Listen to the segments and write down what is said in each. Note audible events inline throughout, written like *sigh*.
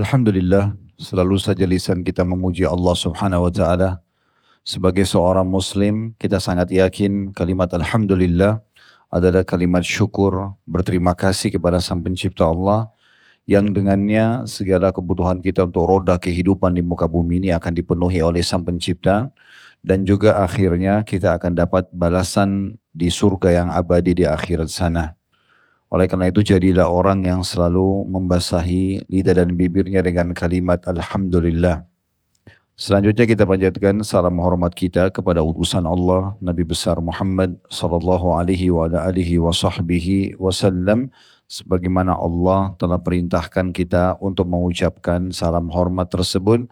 Alhamdulillah, selalu saja lisan kita memuji Allah Subhanahu wa taala. Sebagai seorang muslim, kita sangat yakin kalimat alhamdulillah adalah kalimat syukur, berterima kasih kepada Sang Pencipta Allah yang dengannya segala kebutuhan kita untuk roda kehidupan di muka bumi ini akan dipenuhi oleh Sang Pencipta dan juga akhirnya kita akan dapat balasan di surga yang abadi di akhirat sana. Oleh karena itu jadilah orang yang selalu membasahi lidah dan bibirnya dengan kalimat Alhamdulillah. Selanjutnya kita panjatkan salam hormat kita kepada utusan Allah Nabi besar Muhammad sallallahu alaihi wa alihi wa sahbihi wasallam sebagaimana Allah telah perintahkan kita untuk mengucapkan salam hormat tersebut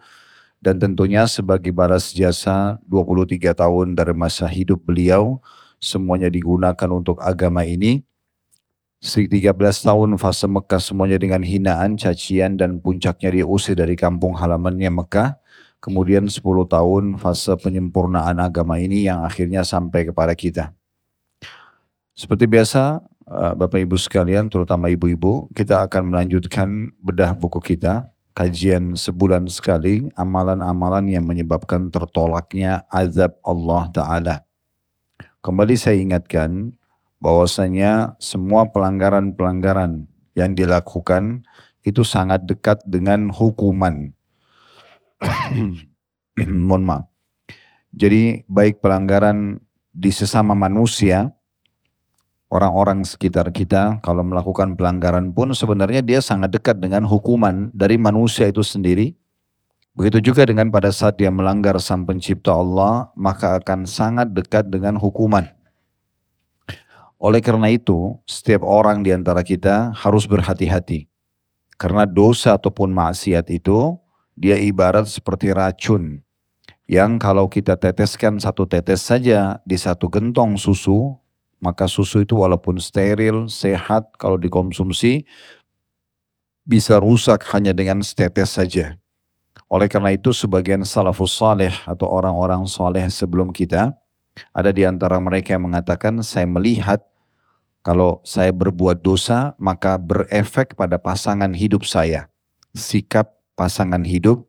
dan tentunya sebagai balas jasa 23 tahun dari masa hidup beliau semuanya digunakan untuk agama ini 13 tahun fase Mekah semuanya dengan hinaan, cacian dan puncaknya diusir dari kampung halamannya Mekah. Kemudian 10 tahun fase penyempurnaan agama ini yang akhirnya sampai kepada kita. Seperti biasa eh, Bapak Ibu sekalian terutama ibu-ibu kita akan melanjutkan bedah buku kita kajian sebulan sekali amalan-amalan yang menyebabkan tertolaknya azab Allah Ta'ala. Kembali saya ingatkan bahwasanya semua pelanggaran-pelanggaran yang dilakukan itu sangat dekat dengan hukuman. *clears throat* Mohon maaf. Jadi baik pelanggaran di sesama manusia, orang-orang sekitar kita kalau melakukan pelanggaran pun sebenarnya dia sangat dekat dengan hukuman dari manusia itu sendiri. Begitu juga dengan pada saat dia melanggar sang pencipta Allah, maka akan sangat dekat dengan hukuman. Oleh karena itu, setiap orang di antara kita harus berhati-hati. Karena dosa ataupun maksiat itu, dia ibarat seperti racun. Yang kalau kita teteskan satu tetes saja di satu gentong susu, maka susu itu walaupun steril, sehat, kalau dikonsumsi, bisa rusak hanya dengan setetes saja. Oleh karena itu sebagian salafus saleh atau orang-orang saleh sebelum kita, ada di antara mereka yang mengatakan, saya melihat kalau saya berbuat dosa, maka berefek pada pasangan hidup saya. Sikap pasangan hidup,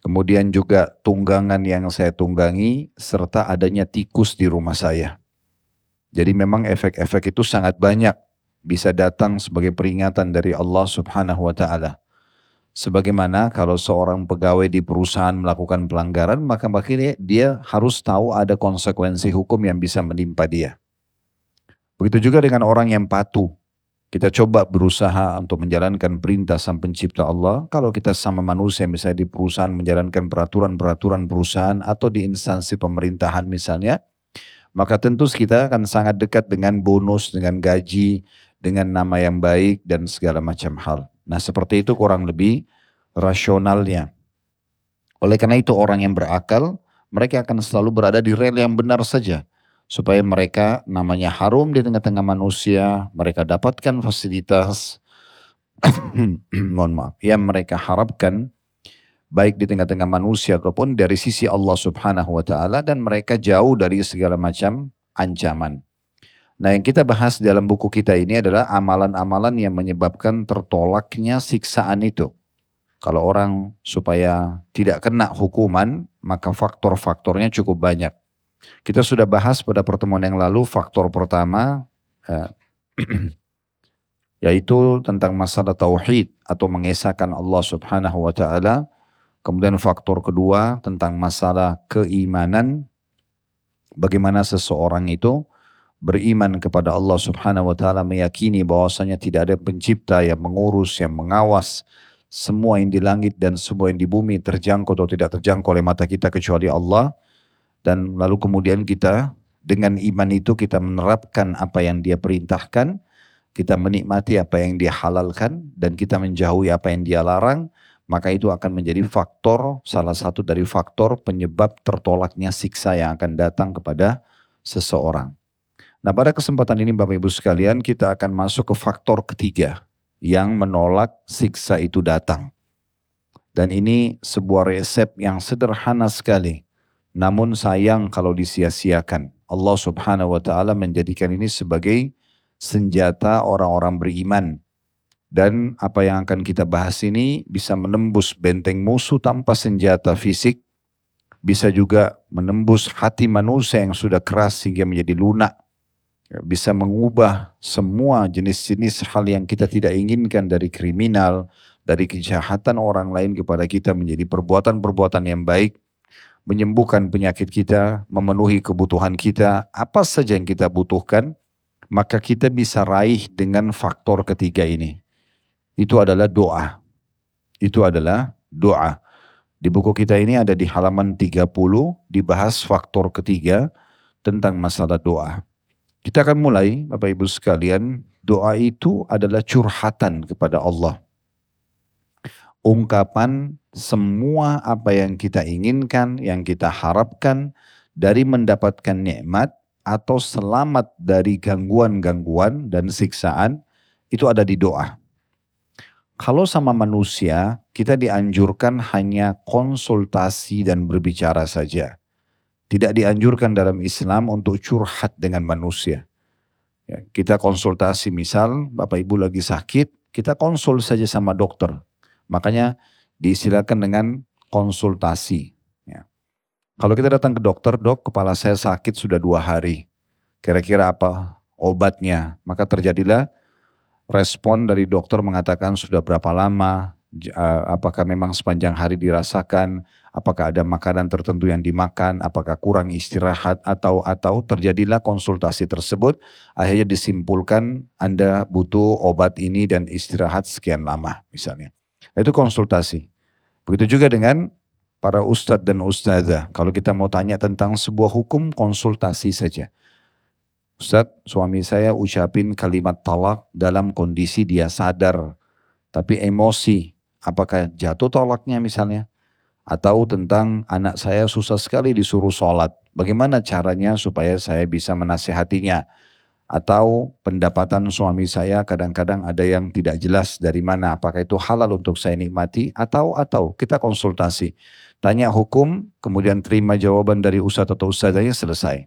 kemudian juga tunggangan yang saya tunggangi, serta adanya tikus di rumah saya. Jadi memang efek-efek itu sangat banyak bisa datang sebagai peringatan dari Allah Subhanahu wa taala. Sebagaimana kalau seorang pegawai di perusahaan melakukan pelanggaran, maka makanya dia harus tahu ada konsekuensi hukum yang bisa menimpa dia. Begitu juga dengan orang yang patuh. Kita coba berusaha untuk menjalankan perintah sang pencipta Allah. Kalau kita sama manusia misalnya di perusahaan menjalankan peraturan-peraturan perusahaan atau di instansi pemerintahan misalnya, maka tentu kita akan sangat dekat dengan bonus, dengan gaji, dengan nama yang baik dan segala macam hal. Nah seperti itu kurang lebih rasionalnya. Oleh karena itu orang yang berakal, mereka akan selalu berada di rel yang benar saja supaya mereka namanya harum di tengah-tengah manusia, mereka dapatkan fasilitas *clears throat* mohon maaf, yang mereka harapkan baik di tengah-tengah manusia ataupun dari sisi Allah Subhanahu wa taala dan mereka jauh dari segala macam ancaman. Nah, yang kita bahas dalam buku kita ini adalah amalan-amalan yang menyebabkan tertolaknya siksaan itu. Kalau orang supaya tidak kena hukuman, maka faktor-faktornya cukup banyak. Kita sudah bahas pada pertemuan yang lalu faktor pertama eh, *clears throat* yaitu tentang masalah tauhid atau mengesahkan Allah Subhanahu wa taala. Kemudian faktor kedua tentang masalah keimanan bagaimana seseorang itu beriman kepada Allah Subhanahu wa taala meyakini bahwasanya tidak ada pencipta yang mengurus, yang mengawas semua yang di langit dan semua yang di bumi terjangkau atau tidak terjangkau oleh mata kita kecuali Allah dan lalu kemudian kita dengan iman itu kita menerapkan apa yang dia perintahkan, kita menikmati apa yang dia halalkan dan kita menjauhi apa yang dia larang, maka itu akan menjadi faktor salah satu dari faktor penyebab tertolaknya siksa yang akan datang kepada seseorang. Nah, pada kesempatan ini Bapak Ibu sekalian, kita akan masuk ke faktor ketiga yang menolak siksa itu datang. Dan ini sebuah resep yang sederhana sekali namun sayang kalau disia-siakan. Allah subhanahu wa ta'ala menjadikan ini sebagai senjata orang-orang beriman. Dan apa yang akan kita bahas ini bisa menembus benteng musuh tanpa senjata fisik, bisa juga menembus hati manusia yang sudah keras sehingga menjadi lunak, ya, bisa mengubah semua jenis-jenis hal yang kita tidak inginkan dari kriminal, dari kejahatan orang lain kepada kita menjadi perbuatan-perbuatan yang baik, menyembuhkan penyakit kita, memenuhi kebutuhan kita, apa saja yang kita butuhkan, maka kita bisa raih dengan faktor ketiga ini itu adalah doa. Itu adalah doa. Di buku kita ini ada di halaman 30 dibahas faktor ketiga tentang masalah doa. Kita akan mulai Bapak Ibu sekalian, doa itu adalah curhatan kepada Allah. Ungkapan semua apa yang kita inginkan, yang kita harapkan dari mendapatkan nikmat atau selamat dari gangguan-gangguan dan siksaan itu ada di doa. Kalau sama manusia, kita dianjurkan hanya konsultasi dan berbicara saja. Tidak dianjurkan dalam Islam untuk curhat dengan manusia. Ya, kita konsultasi misal Bapak Ibu lagi sakit, kita konsul saja sama dokter. Makanya diistilahkan dengan konsultasi. Ya. Kalau kita datang ke dokter, dok kepala saya sakit sudah dua hari. Kira-kira apa obatnya? Maka terjadilah respon dari dokter mengatakan sudah berapa lama, apakah memang sepanjang hari dirasakan, apakah ada makanan tertentu yang dimakan, apakah kurang istirahat atau atau terjadilah konsultasi tersebut, akhirnya disimpulkan Anda butuh obat ini dan istirahat sekian lama misalnya. Itu konsultasi. Begitu juga dengan para ustadz dan ustazah. Kalau kita mau tanya tentang sebuah hukum, konsultasi saja. Ustaz, suami saya ucapin kalimat talak dalam kondisi dia sadar, tapi emosi. Apakah jatuh tolaknya misalnya? Atau tentang anak saya susah sekali disuruh sholat. Bagaimana caranya supaya saya bisa menasehatinya? Atau pendapatan suami saya kadang-kadang ada yang tidak jelas dari mana. Apakah itu halal untuk saya nikmati? Atau atau kita konsultasi. Tanya hukum, kemudian terima jawaban dari ustadz atau ustazahnya selesai.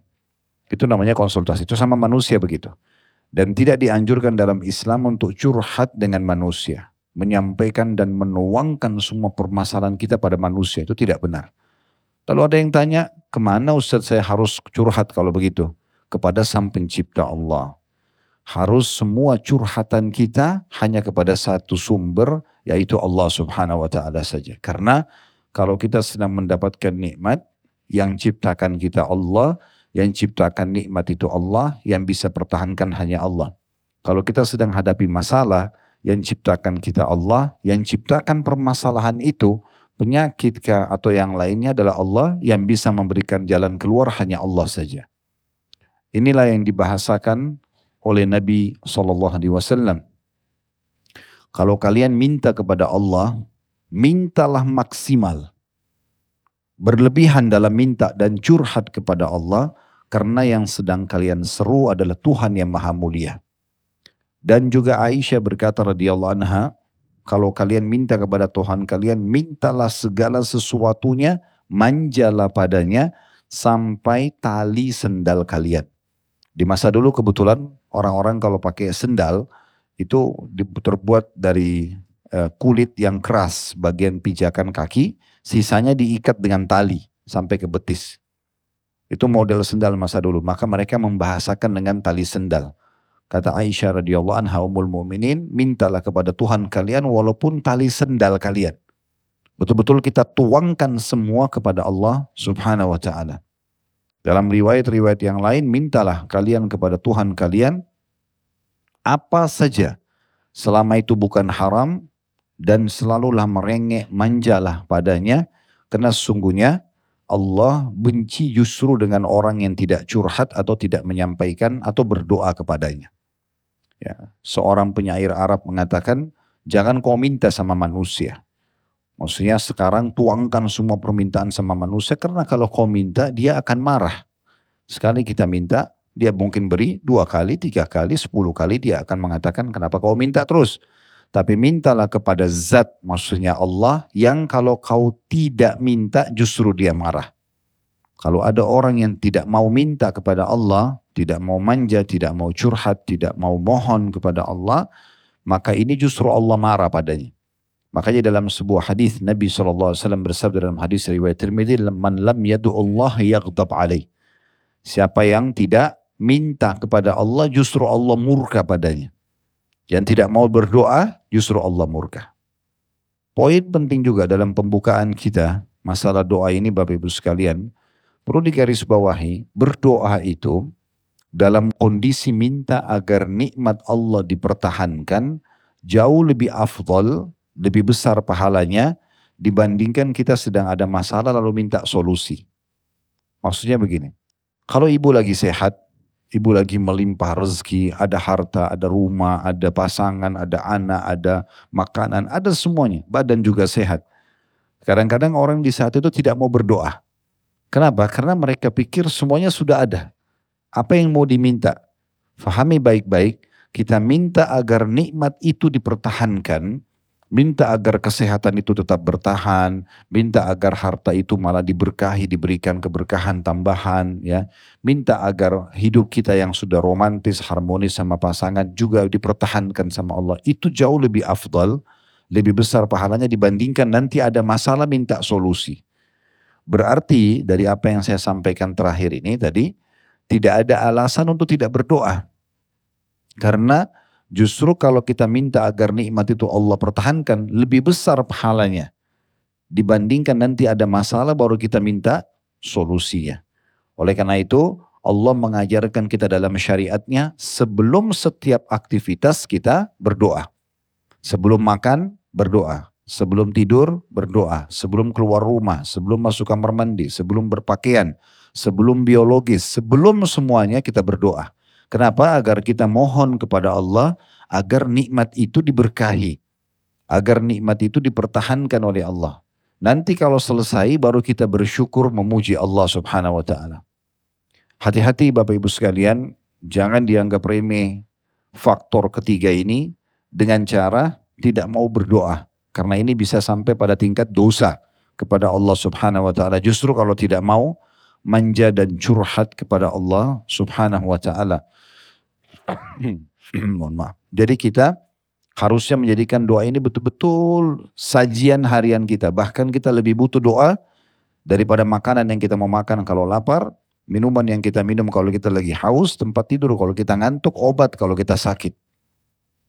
Itu namanya konsultasi. Itu sama manusia begitu. Dan tidak dianjurkan dalam Islam untuk curhat dengan manusia. Menyampaikan dan menuangkan semua permasalahan kita pada manusia. Itu tidak benar. Lalu ada yang tanya, ke mana Ustaz saya harus curhat kalau begitu? Kepada sang pencipta Allah. Harus semua curhatan kita hanya kepada satu sumber, yaitu Allah subhanahu wa ta'ala saja. Karena kalau kita sedang mendapatkan nikmat, yang ciptakan kita Allah, yang ciptakan nikmat itu Allah, yang bisa pertahankan hanya Allah. Kalau kita sedang hadapi masalah, yang ciptakan kita Allah, yang ciptakan permasalahan itu, penyakit atau yang lainnya adalah Allah yang bisa memberikan jalan keluar hanya Allah saja. Inilah yang dibahasakan oleh Nabi Shallallahu Alaihi Wasallam. Kalau kalian minta kepada Allah, mintalah maksimal. Berlebihan dalam minta dan curhat kepada Allah, karena yang sedang kalian seru adalah Tuhan yang maha mulia. Dan juga Aisyah berkata radhiyallahu anha, kalau kalian minta kepada Tuhan kalian, mintalah segala sesuatunya, manjalah padanya, sampai tali sendal kalian. Di masa dulu kebetulan orang-orang kalau pakai sendal, itu terbuat dari eh, kulit yang keras bagian pijakan kaki, sisanya diikat dengan tali sampai ke betis. Itu model sendal masa dulu. Maka mereka membahasakan dengan tali sendal. Kata Aisyah radhiyallahu anha umul mu'minin, mintalah kepada Tuhan kalian walaupun tali sendal kalian. Betul-betul kita tuangkan semua kepada Allah subhanahu wa ta'ala. Dalam riwayat-riwayat yang lain, mintalah kalian kepada Tuhan kalian apa saja selama itu bukan haram dan selalulah merengek manjalah padanya karena sesungguhnya Allah benci justru dengan orang yang tidak curhat atau tidak menyampaikan atau berdoa kepadanya. Ya, seorang penyair Arab mengatakan, jangan kau minta sama manusia. Maksudnya sekarang tuangkan semua permintaan sama manusia karena kalau kau minta dia akan marah. Sekali kita minta, dia mungkin beri dua kali, tiga kali, sepuluh kali dia akan mengatakan kenapa kau minta terus. Tapi mintalah kepada zat maksudnya Allah yang kalau kau tidak minta justru dia marah. Kalau ada orang yang tidak mau minta kepada Allah, tidak mau manja, tidak mau curhat, tidak mau mohon kepada Allah, maka ini justru Allah marah padanya. Makanya dalam sebuah hadis Nabi SAW bersabda dalam hadis riwayat Tirmidzi, "Man lam Allah yaghdab alaih." Siapa yang tidak minta kepada Allah justru Allah murka padanya. Yang tidak mau berdoa justru Allah murka. Poin penting juga dalam pembukaan kita masalah doa ini Bapak Ibu sekalian perlu digarisbawahi berdoa itu dalam kondisi minta agar nikmat Allah dipertahankan jauh lebih afdol lebih besar pahalanya dibandingkan kita sedang ada masalah lalu minta solusi. Maksudnya begini, kalau ibu lagi sehat, ibu lagi melimpah rezeki, ada harta, ada rumah, ada pasangan, ada anak, ada makanan, ada semuanya, badan juga sehat. Kadang-kadang orang di saat itu tidak mau berdoa. Kenapa? Karena mereka pikir semuanya sudah ada. Apa yang mau diminta? Fahami baik-baik, kita minta agar nikmat itu dipertahankan, minta agar kesehatan itu tetap bertahan, minta agar harta itu malah diberkahi, diberikan keberkahan tambahan, ya. Minta agar hidup kita yang sudah romantis, harmonis sama pasangan juga dipertahankan sama Allah. Itu jauh lebih afdal, lebih besar pahalanya dibandingkan nanti ada masalah minta solusi. Berarti dari apa yang saya sampaikan terakhir ini tadi, tidak ada alasan untuk tidak berdoa. Karena Justru kalau kita minta agar nikmat itu Allah pertahankan, lebih besar pahalanya. Dibandingkan nanti ada masalah baru kita minta solusinya. Oleh karena itu, Allah mengajarkan kita dalam syariatnya sebelum setiap aktivitas kita berdoa. Sebelum makan, berdoa. Sebelum tidur, berdoa. Sebelum keluar rumah, sebelum masuk kamar mandi, sebelum berpakaian, sebelum biologis, sebelum semuanya kita berdoa. Kenapa? Agar kita mohon kepada Allah agar nikmat itu diberkahi. Agar nikmat itu dipertahankan oleh Allah. Nanti kalau selesai baru kita bersyukur memuji Allah subhanahu wa ta'ala. Hati-hati Bapak Ibu sekalian, jangan dianggap remeh faktor ketiga ini dengan cara tidak mau berdoa. Karena ini bisa sampai pada tingkat dosa kepada Allah subhanahu wa ta'ala. Justru kalau tidak mau manja dan curhat kepada Allah subhanahu wa ta'ala. *clears throat* Mohon maaf. Jadi kita harusnya menjadikan doa ini betul-betul sajian harian kita. Bahkan kita lebih butuh doa daripada makanan yang kita mau makan kalau lapar, minuman yang kita minum kalau kita lagi haus, tempat tidur kalau kita ngantuk, obat kalau kita sakit.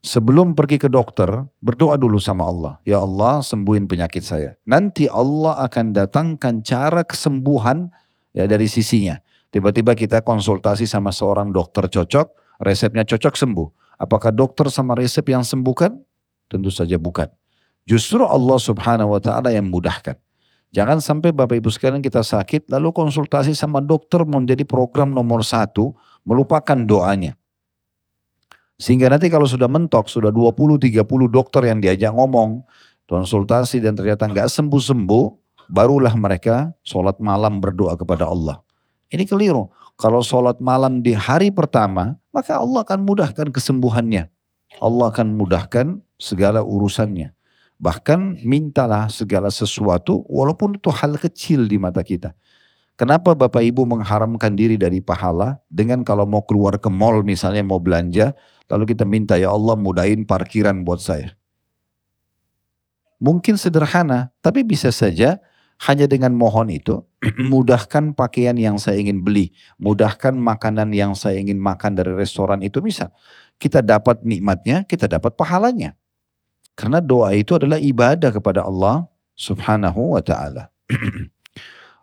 Sebelum pergi ke dokter, berdoa dulu sama Allah. Ya Allah, sembuhin penyakit saya. Nanti Allah akan datangkan cara kesembuhan ya dari sisinya. Tiba-tiba kita konsultasi sama seorang dokter cocok, resepnya cocok sembuh. Apakah dokter sama resep yang sembuhkan? Tentu saja bukan. Justru Allah subhanahu wa ta'ala yang mudahkan. Jangan sampai Bapak Ibu sekalian kita sakit lalu konsultasi sama dokter menjadi program nomor satu melupakan doanya. Sehingga nanti kalau sudah mentok, sudah 20-30 dokter yang diajak ngomong, konsultasi dan ternyata nggak sembuh-sembuh, barulah mereka sholat malam berdoa kepada Allah. Ini keliru. Kalau sholat malam di hari pertama, maka Allah akan mudahkan kesembuhannya. Allah akan mudahkan segala urusannya. Bahkan mintalah segala sesuatu walaupun itu hal kecil di mata kita. Kenapa Bapak Ibu mengharamkan diri dari pahala dengan kalau mau keluar ke mall misalnya mau belanja, lalu kita minta ya Allah mudahin parkiran buat saya. Mungkin sederhana, tapi bisa saja hanya dengan mohon itu, *clears throat* mudahkan pakaian yang saya ingin beli, mudahkan makanan yang saya ingin makan dari restoran itu bisa. Kita dapat nikmatnya, kita dapat pahalanya. Karena doa itu adalah ibadah kepada Allah subhanahu wa ta'ala. *clears throat*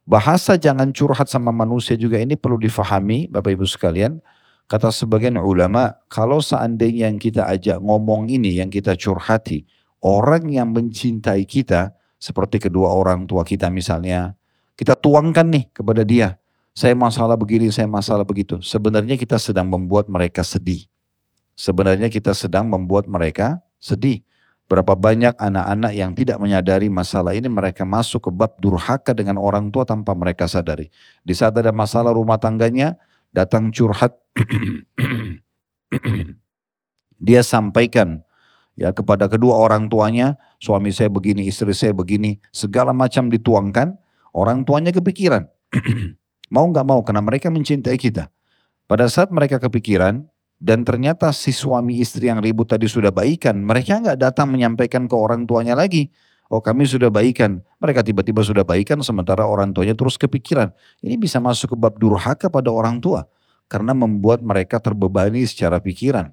Bahasa jangan curhat sama manusia juga ini perlu difahami Bapak Ibu sekalian. Kata sebagian ulama, kalau seandainya yang kita ajak ngomong ini, yang kita curhati, orang yang mencintai kita, seperti kedua orang tua kita misalnya, kita tuangkan nih kepada dia. Saya masalah begini, saya masalah begitu. Sebenarnya kita sedang membuat mereka sedih. Sebenarnya kita sedang membuat mereka sedih. Berapa banyak anak-anak yang tidak menyadari masalah ini mereka masuk ke bab durhaka dengan orang tua tanpa mereka sadari. Di saat ada masalah rumah tangganya, datang curhat. *clears throat* dia sampaikan ya kepada kedua orang tuanya, suami saya begini, istri saya begini, segala macam dituangkan, orang tuanya kepikiran. *clears throat* mau nggak mau karena mereka mencintai kita. Pada saat mereka kepikiran, dan ternyata si suami istri yang ribut tadi sudah baikan, mereka nggak datang menyampaikan ke orang tuanya lagi. Oh kami sudah baikan. Mereka tiba-tiba sudah baikan sementara orang tuanya terus kepikiran. Ini bisa masuk ke bab durhaka pada orang tua. Karena membuat mereka terbebani secara pikiran.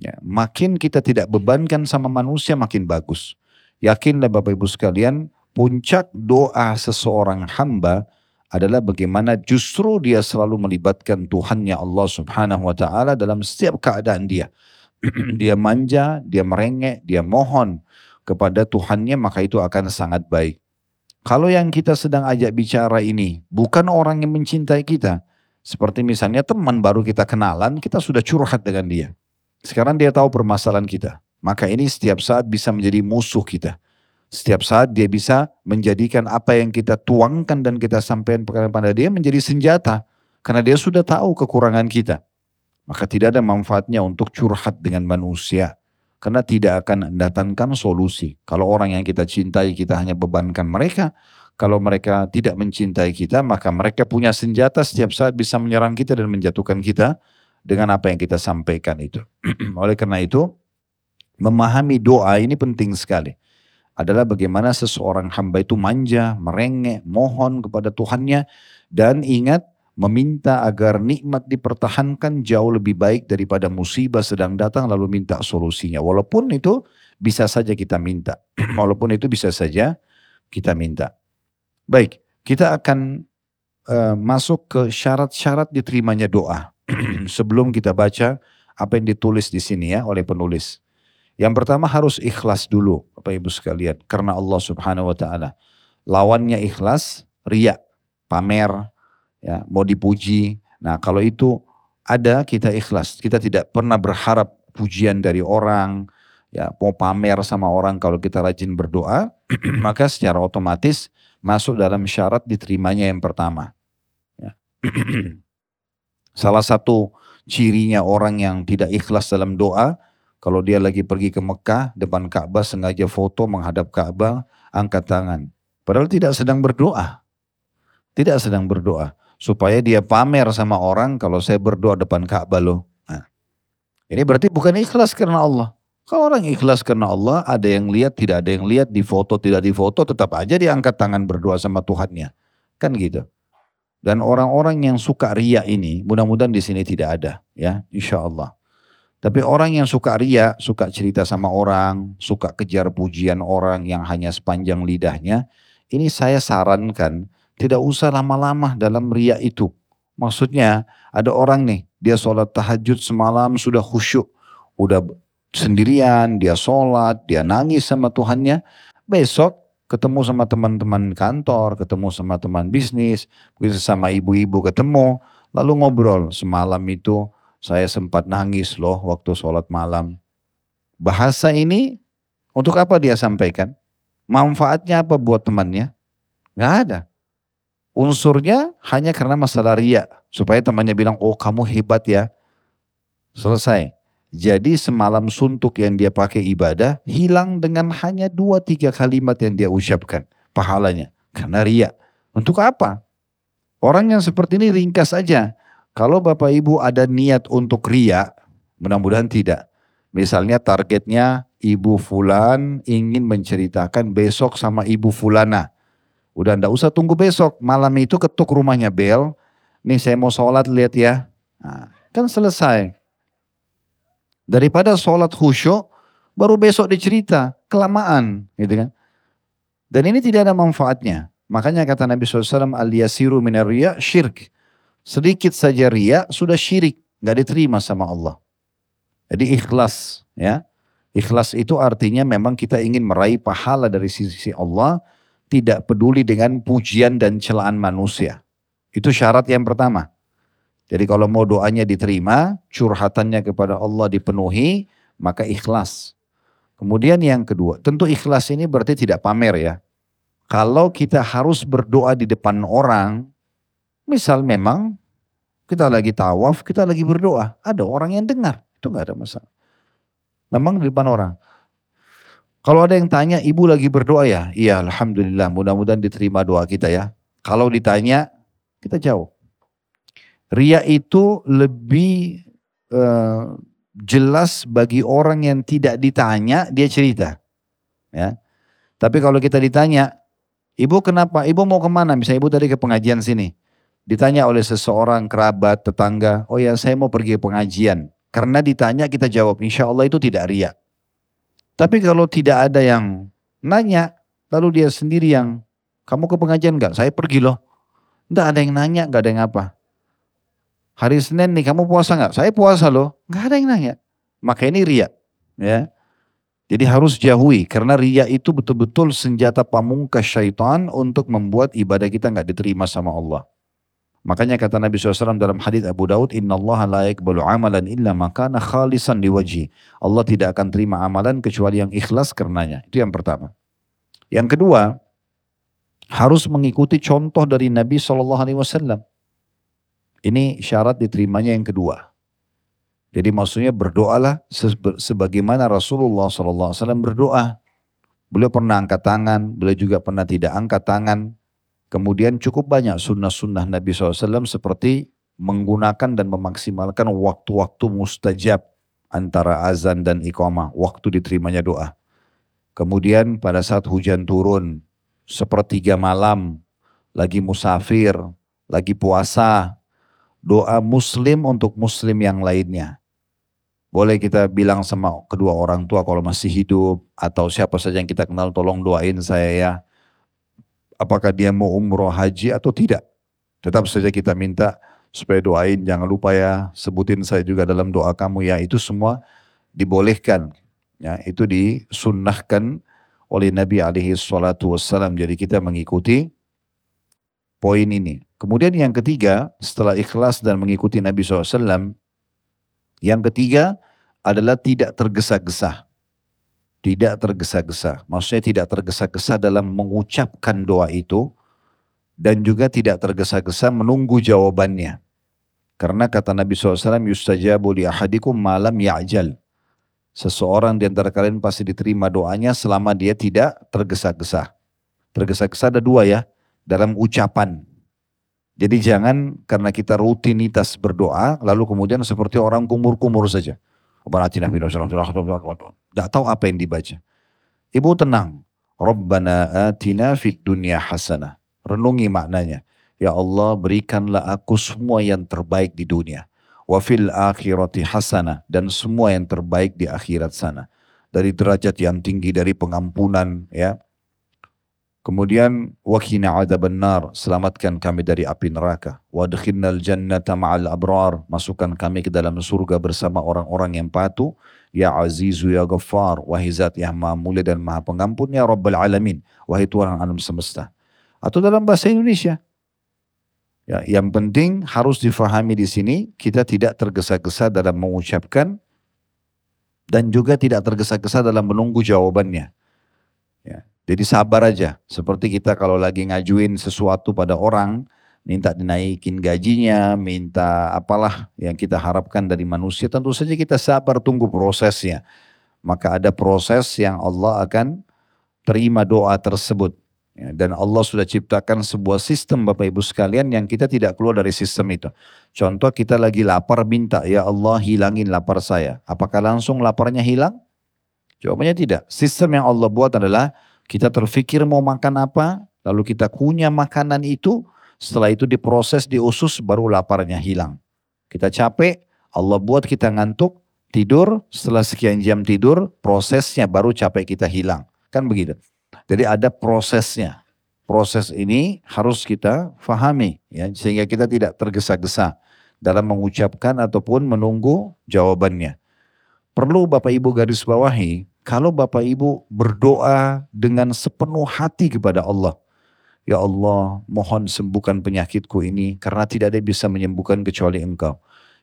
Ya, makin kita tidak bebankan sama manusia makin bagus. Yakinlah Bapak Ibu sekalian, puncak doa seseorang hamba adalah bagaimana justru dia selalu melibatkan Tuhannya Allah Subhanahu wa taala dalam setiap keadaan dia. *clears throat* dia manja, dia merengek, dia mohon kepada Tuhannya maka itu akan sangat baik. Kalau yang kita sedang ajak bicara ini bukan orang yang mencintai kita, seperti misalnya teman baru kita kenalan, kita sudah curhat dengan dia. Sekarang dia tahu permasalahan kita. Maka ini setiap saat bisa menjadi musuh kita. Setiap saat dia bisa menjadikan apa yang kita tuangkan dan kita sampaikan kepada dia menjadi senjata. Karena dia sudah tahu kekurangan kita. Maka tidak ada manfaatnya untuk curhat dengan manusia. Karena tidak akan mendatangkan solusi. Kalau orang yang kita cintai kita hanya bebankan mereka. Kalau mereka tidak mencintai kita maka mereka punya senjata setiap saat bisa menyerang kita dan menjatuhkan kita dengan apa yang kita sampaikan itu. *clears throat* Oleh karena itu memahami doa ini penting sekali adalah bagaimana seseorang hamba itu manja, merengek, mohon kepada Tuhannya dan ingat meminta agar nikmat dipertahankan jauh lebih baik daripada musibah sedang datang lalu minta solusinya. Walaupun itu bisa saja kita minta. *clears throat* Walaupun itu bisa saja kita minta. Baik, kita akan uh, masuk ke syarat-syarat diterimanya doa. *clears throat* Sebelum kita baca apa yang ditulis di sini ya oleh penulis. Yang pertama harus ikhlas dulu, Bapak Ibu sekalian, karena Allah Subhanahu wa taala. Lawannya ikhlas, riya, pamer, ya, mau dipuji. Nah, kalau itu ada kita ikhlas. Kita tidak pernah berharap pujian dari orang, ya, mau pamer sama orang kalau kita rajin berdoa, *clears throat* maka secara otomatis masuk dalam syarat diterimanya yang pertama. Ya. *clears throat* Salah satu cirinya orang yang tidak ikhlas dalam doa, kalau dia lagi pergi ke Mekah, depan Ka'bah sengaja foto menghadap Ka'bah, angkat tangan. Padahal tidak sedang berdoa. Tidak sedang berdoa. Supaya dia pamer sama orang kalau saya berdoa depan Ka'bah loh. Nah, ini berarti bukan ikhlas karena Allah. Kalau orang ikhlas karena Allah, ada yang lihat, tidak ada yang lihat, di foto, tidak di foto, tetap aja dia angkat tangan berdoa sama Tuhannya. Kan gitu. Dan orang-orang yang suka ria ini, mudah-mudahan di sini tidak ada, ya, insya Allah. Tapi orang yang suka ria, suka cerita sama orang, suka kejar pujian orang yang hanya sepanjang lidahnya, ini saya sarankan tidak usah lama-lama dalam ria itu. Maksudnya ada orang nih, dia sholat tahajud semalam sudah khusyuk, udah sendirian, dia sholat, dia nangis sama Tuhannya. Besok ketemu sama teman-teman kantor, ketemu sama teman bisnis, sama ibu-ibu ketemu, lalu ngobrol semalam itu saya sempat nangis loh waktu sholat malam. Bahasa ini untuk apa dia sampaikan? Manfaatnya apa buat temannya? Gak ada. Unsurnya hanya karena masalah ria. Supaya temannya bilang, oh kamu hebat ya. Selesai. Jadi semalam suntuk yang dia pakai ibadah hilang dengan hanya dua tiga kalimat yang dia ucapkan pahalanya karena ria. Untuk apa? Orang yang seperti ini ringkas saja. Kalau Bapak Ibu ada niat untuk ria, mudah-mudahan tidak. Misalnya targetnya Ibu Fulan ingin menceritakan besok sama Ibu Fulana. Udah ndak usah tunggu besok, malam itu ketuk rumahnya bel. Nih saya mau sholat lihat ya. Nah, kan selesai. Daripada sholat khusyuk, baru besok dicerita, kelamaan gitu kan. Dan ini tidak ada manfaatnya. Makanya kata Nabi SAW, al-yasiru minar syirk. Sedikit saja ria sudah syirik, nggak diterima sama Allah. Jadi ikhlas ya. Ikhlas itu artinya memang kita ingin meraih pahala dari sisi Allah, tidak peduli dengan pujian dan celaan manusia. Itu syarat yang pertama. Jadi kalau mau doanya diterima, curhatannya kepada Allah dipenuhi, maka ikhlas. Kemudian yang kedua, tentu ikhlas ini berarti tidak pamer ya. Kalau kita harus berdoa di depan orang, Misal memang kita lagi tawaf, kita lagi berdoa. Ada orang yang dengar, itu nggak ada masalah. Memang di depan orang. Kalau ada yang tanya, ibu lagi berdoa ya? Iya, Alhamdulillah, mudah-mudahan diterima doa kita ya. Kalau ditanya, kita jawab. Ria itu lebih uh, jelas bagi orang yang tidak ditanya dia cerita. Ya. Tapi kalau kita ditanya, ibu kenapa? Ibu mau ke mana? Misalnya ibu tadi ke pengajian sini. Ditanya oleh seseorang, kerabat, tetangga, oh ya saya mau pergi pengajian. Karena ditanya kita jawab, insya Allah itu tidak riak. Tapi kalau tidak ada yang nanya, lalu dia sendiri yang, kamu ke pengajian enggak? Saya pergi loh. Enggak ada yang nanya, enggak ada yang apa. Hari Senin nih kamu puasa enggak? Saya puasa loh. Enggak ada yang nanya. Maka ini ria. Ya. Jadi harus jauhi karena ria itu betul-betul senjata pamungkas syaitan untuk membuat ibadah kita nggak diterima sama Allah. Makanya kata Nabi SAW dalam hadis Abu Daud, Inna Allah la yakbalu amalan illa makana khalisan diwaji. Allah tidak akan terima amalan kecuali yang ikhlas karenanya. Itu yang pertama. Yang kedua, harus mengikuti contoh dari Nabi SAW. Ini syarat diterimanya yang kedua. Jadi maksudnya berdoalah sebagaimana Rasulullah SAW berdoa. Beliau pernah angkat tangan, beliau juga pernah tidak angkat tangan. Kemudian cukup banyak sunnah-sunnah Nabi SAW seperti menggunakan dan memaksimalkan waktu-waktu mustajab antara azan dan iqamah, waktu diterimanya doa. Kemudian pada saat hujan turun, sepertiga malam, lagi musafir, lagi puasa, doa muslim untuk muslim yang lainnya. Boleh kita bilang sama kedua orang tua kalau masih hidup atau siapa saja yang kita kenal tolong doain saya ya. Apakah dia mau umroh haji atau tidak. Tetap saja kita minta supaya doain. Jangan lupa ya sebutin saya juga dalam doa kamu ya. Itu semua dibolehkan. Ya itu disunnahkan oleh Nabi alaihi salatu wassalam. Jadi kita mengikuti poin ini. Kemudian yang ketiga setelah ikhlas dan mengikuti Nabi SAW yang ketiga adalah tidak tergesa-gesa. Tidak tergesa-gesa. Maksudnya tidak tergesa-gesa dalam mengucapkan doa itu dan juga tidak tergesa-gesa menunggu jawabannya. Karena kata Nabi SAW, yustajabu li ahadikum malam ya'jal. Seseorang di antara kalian pasti diterima doanya selama dia tidak tergesa-gesa. Tergesa-gesa ada dua ya, dalam ucapan. Jadi jangan karena kita rutinitas berdoa, lalu kemudian seperti orang kumur-kumur saja. Tidak tahu apa yang dibaca. Ibu tenang. Rabbana atina fid dunya hasanah. Renungi maknanya. Ya Allah berikanlah aku semua yang terbaik di dunia. Wa fil akhirati hasanah. Dan semua yang terbaik di akhirat sana. Dari derajat yang tinggi, dari pengampunan, ya Kemudian wakina benar, selamatkan kami dari api neraka. Wadkhinnal jannata ma'al abrar, masukkan kami ke dalam surga bersama orang-orang yang patuh. Ya Azizu ya Ghaffar, wahai zat yang maha mulia dan maha pengampun ya Rabbal Alamin, wahai Tuhan alam semesta. Atau dalam bahasa Indonesia. Ya, yang penting harus difahami di sini, kita tidak tergesa-gesa dalam mengucapkan dan juga tidak tergesa-gesa dalam menunggu jawabannya. Ya. Jadi sabar aja. Seperti kita kalau lagi ngajuin sesuatu pada orang, minta dinaikin gajinya, minta apalah yang kita harapkan dari manusia, tentu saja kita sabar tunggu prosesnya. Maka ada proses yang Allah akan terima doa tersebut. Ya, dan Allah sudah ciptakan sebuah sistem Bapak Ibu sekalian yang kita tidak keluar dari sistem itu. Contoh kita lagi lapar minta, ya Allah hilangin lapar saya. Apakah langsung laparnya hilang? Jawabannya tidak. Sistem yang Allah buat adalah kita terfikir mau makan apa, lalu kita kunyah makanan itu, setelah itu diproses di usus baru laparnya hilang. Kita capek, Allah buat kita ngantuk, tidur, setelah sekian jam tidur, prosesnya baru capek kita hilang. Kan begitu. Jadi ada prosesnya. Proses ini harus kita fahami ya sehingga kita tidak tergesa-gesa dalam mengucapkan ataupun menunggu jawabannya. Perlu Bapak Ibu garis bawahi kalau Bapak Ibu berdoa dengan sepenuh hati kepada Allah. Ya Allah, mohon sembuhkan penyakitku ini karena tidak ada yang bisa menyembuhkan kecuali Engkau.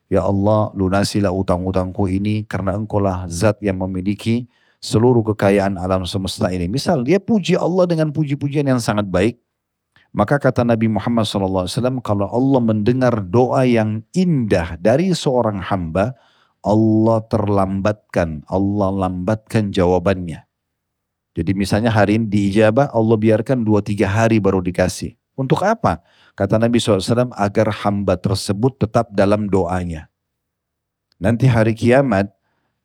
Ya Allah, lunasilah utang-utangku ini karena Engkau lah zat yang memiliki seluruh kekayaan alam semesta ini. Misal dia puji Allah dengan puji-pujian yang sangat baik. Maka kata Nabi Muhammad SAW, kalau Allah mendengar doa yang indah dari seorang hamba, Allah terlambatkan, Allah lambatkan jawabannya. Jadi misalnya hari ini diijabah, Allah biarkan dua tiga hari baru dikasih. Untuk apa? Kata Nabi SAW, agar hamba tersebut tetap dalam doanya. Nanti hari kiamat,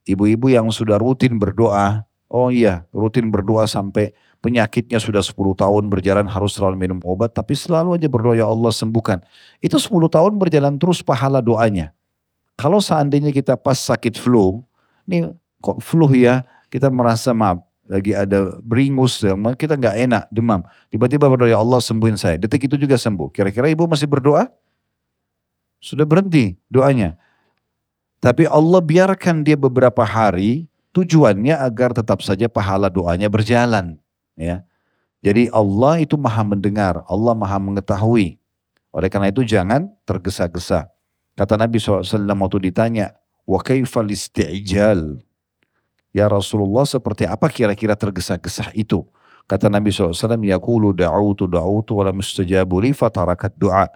ibu-ibu yang sudah rutin berdoa, oh iya rutin berdoa sampai penyakitnya sudah 10 tahun berjalan harus selalu minum obat, tapi selalu aja berdoa ya Allah sembuhkan. Itu 10 tahun berjalan terus pahala doanya. Kalau seandainya kita pas sakit flu, ini kok flu ya, kita merasa maaf, lagi ada beringus, kita nggak enak, demam. Tiba-tiba berdoa ya Allah sembuhin saya. Detik itu juga sembuh. Kira-kira ibu masih berdoa? Sudah berhenti doanya. Tapi Allah biarkan dia beberapa hari tujuannya agar tetap saja pahala doanya berjalan. Ya. Jadi Allah itu maha mendengar, Allah maha mengetahui. Oleh karena itu jangan tergesa-gesa. Kata Nabi SAW waktu ditanya, wa kaifal isti'jal? Ya Rasulullah seperti apa kira-kira tergesa-gesa itu? Kata Nabi SAW, Yaqulu da'utu da'utu wa lam fatarakat du'a.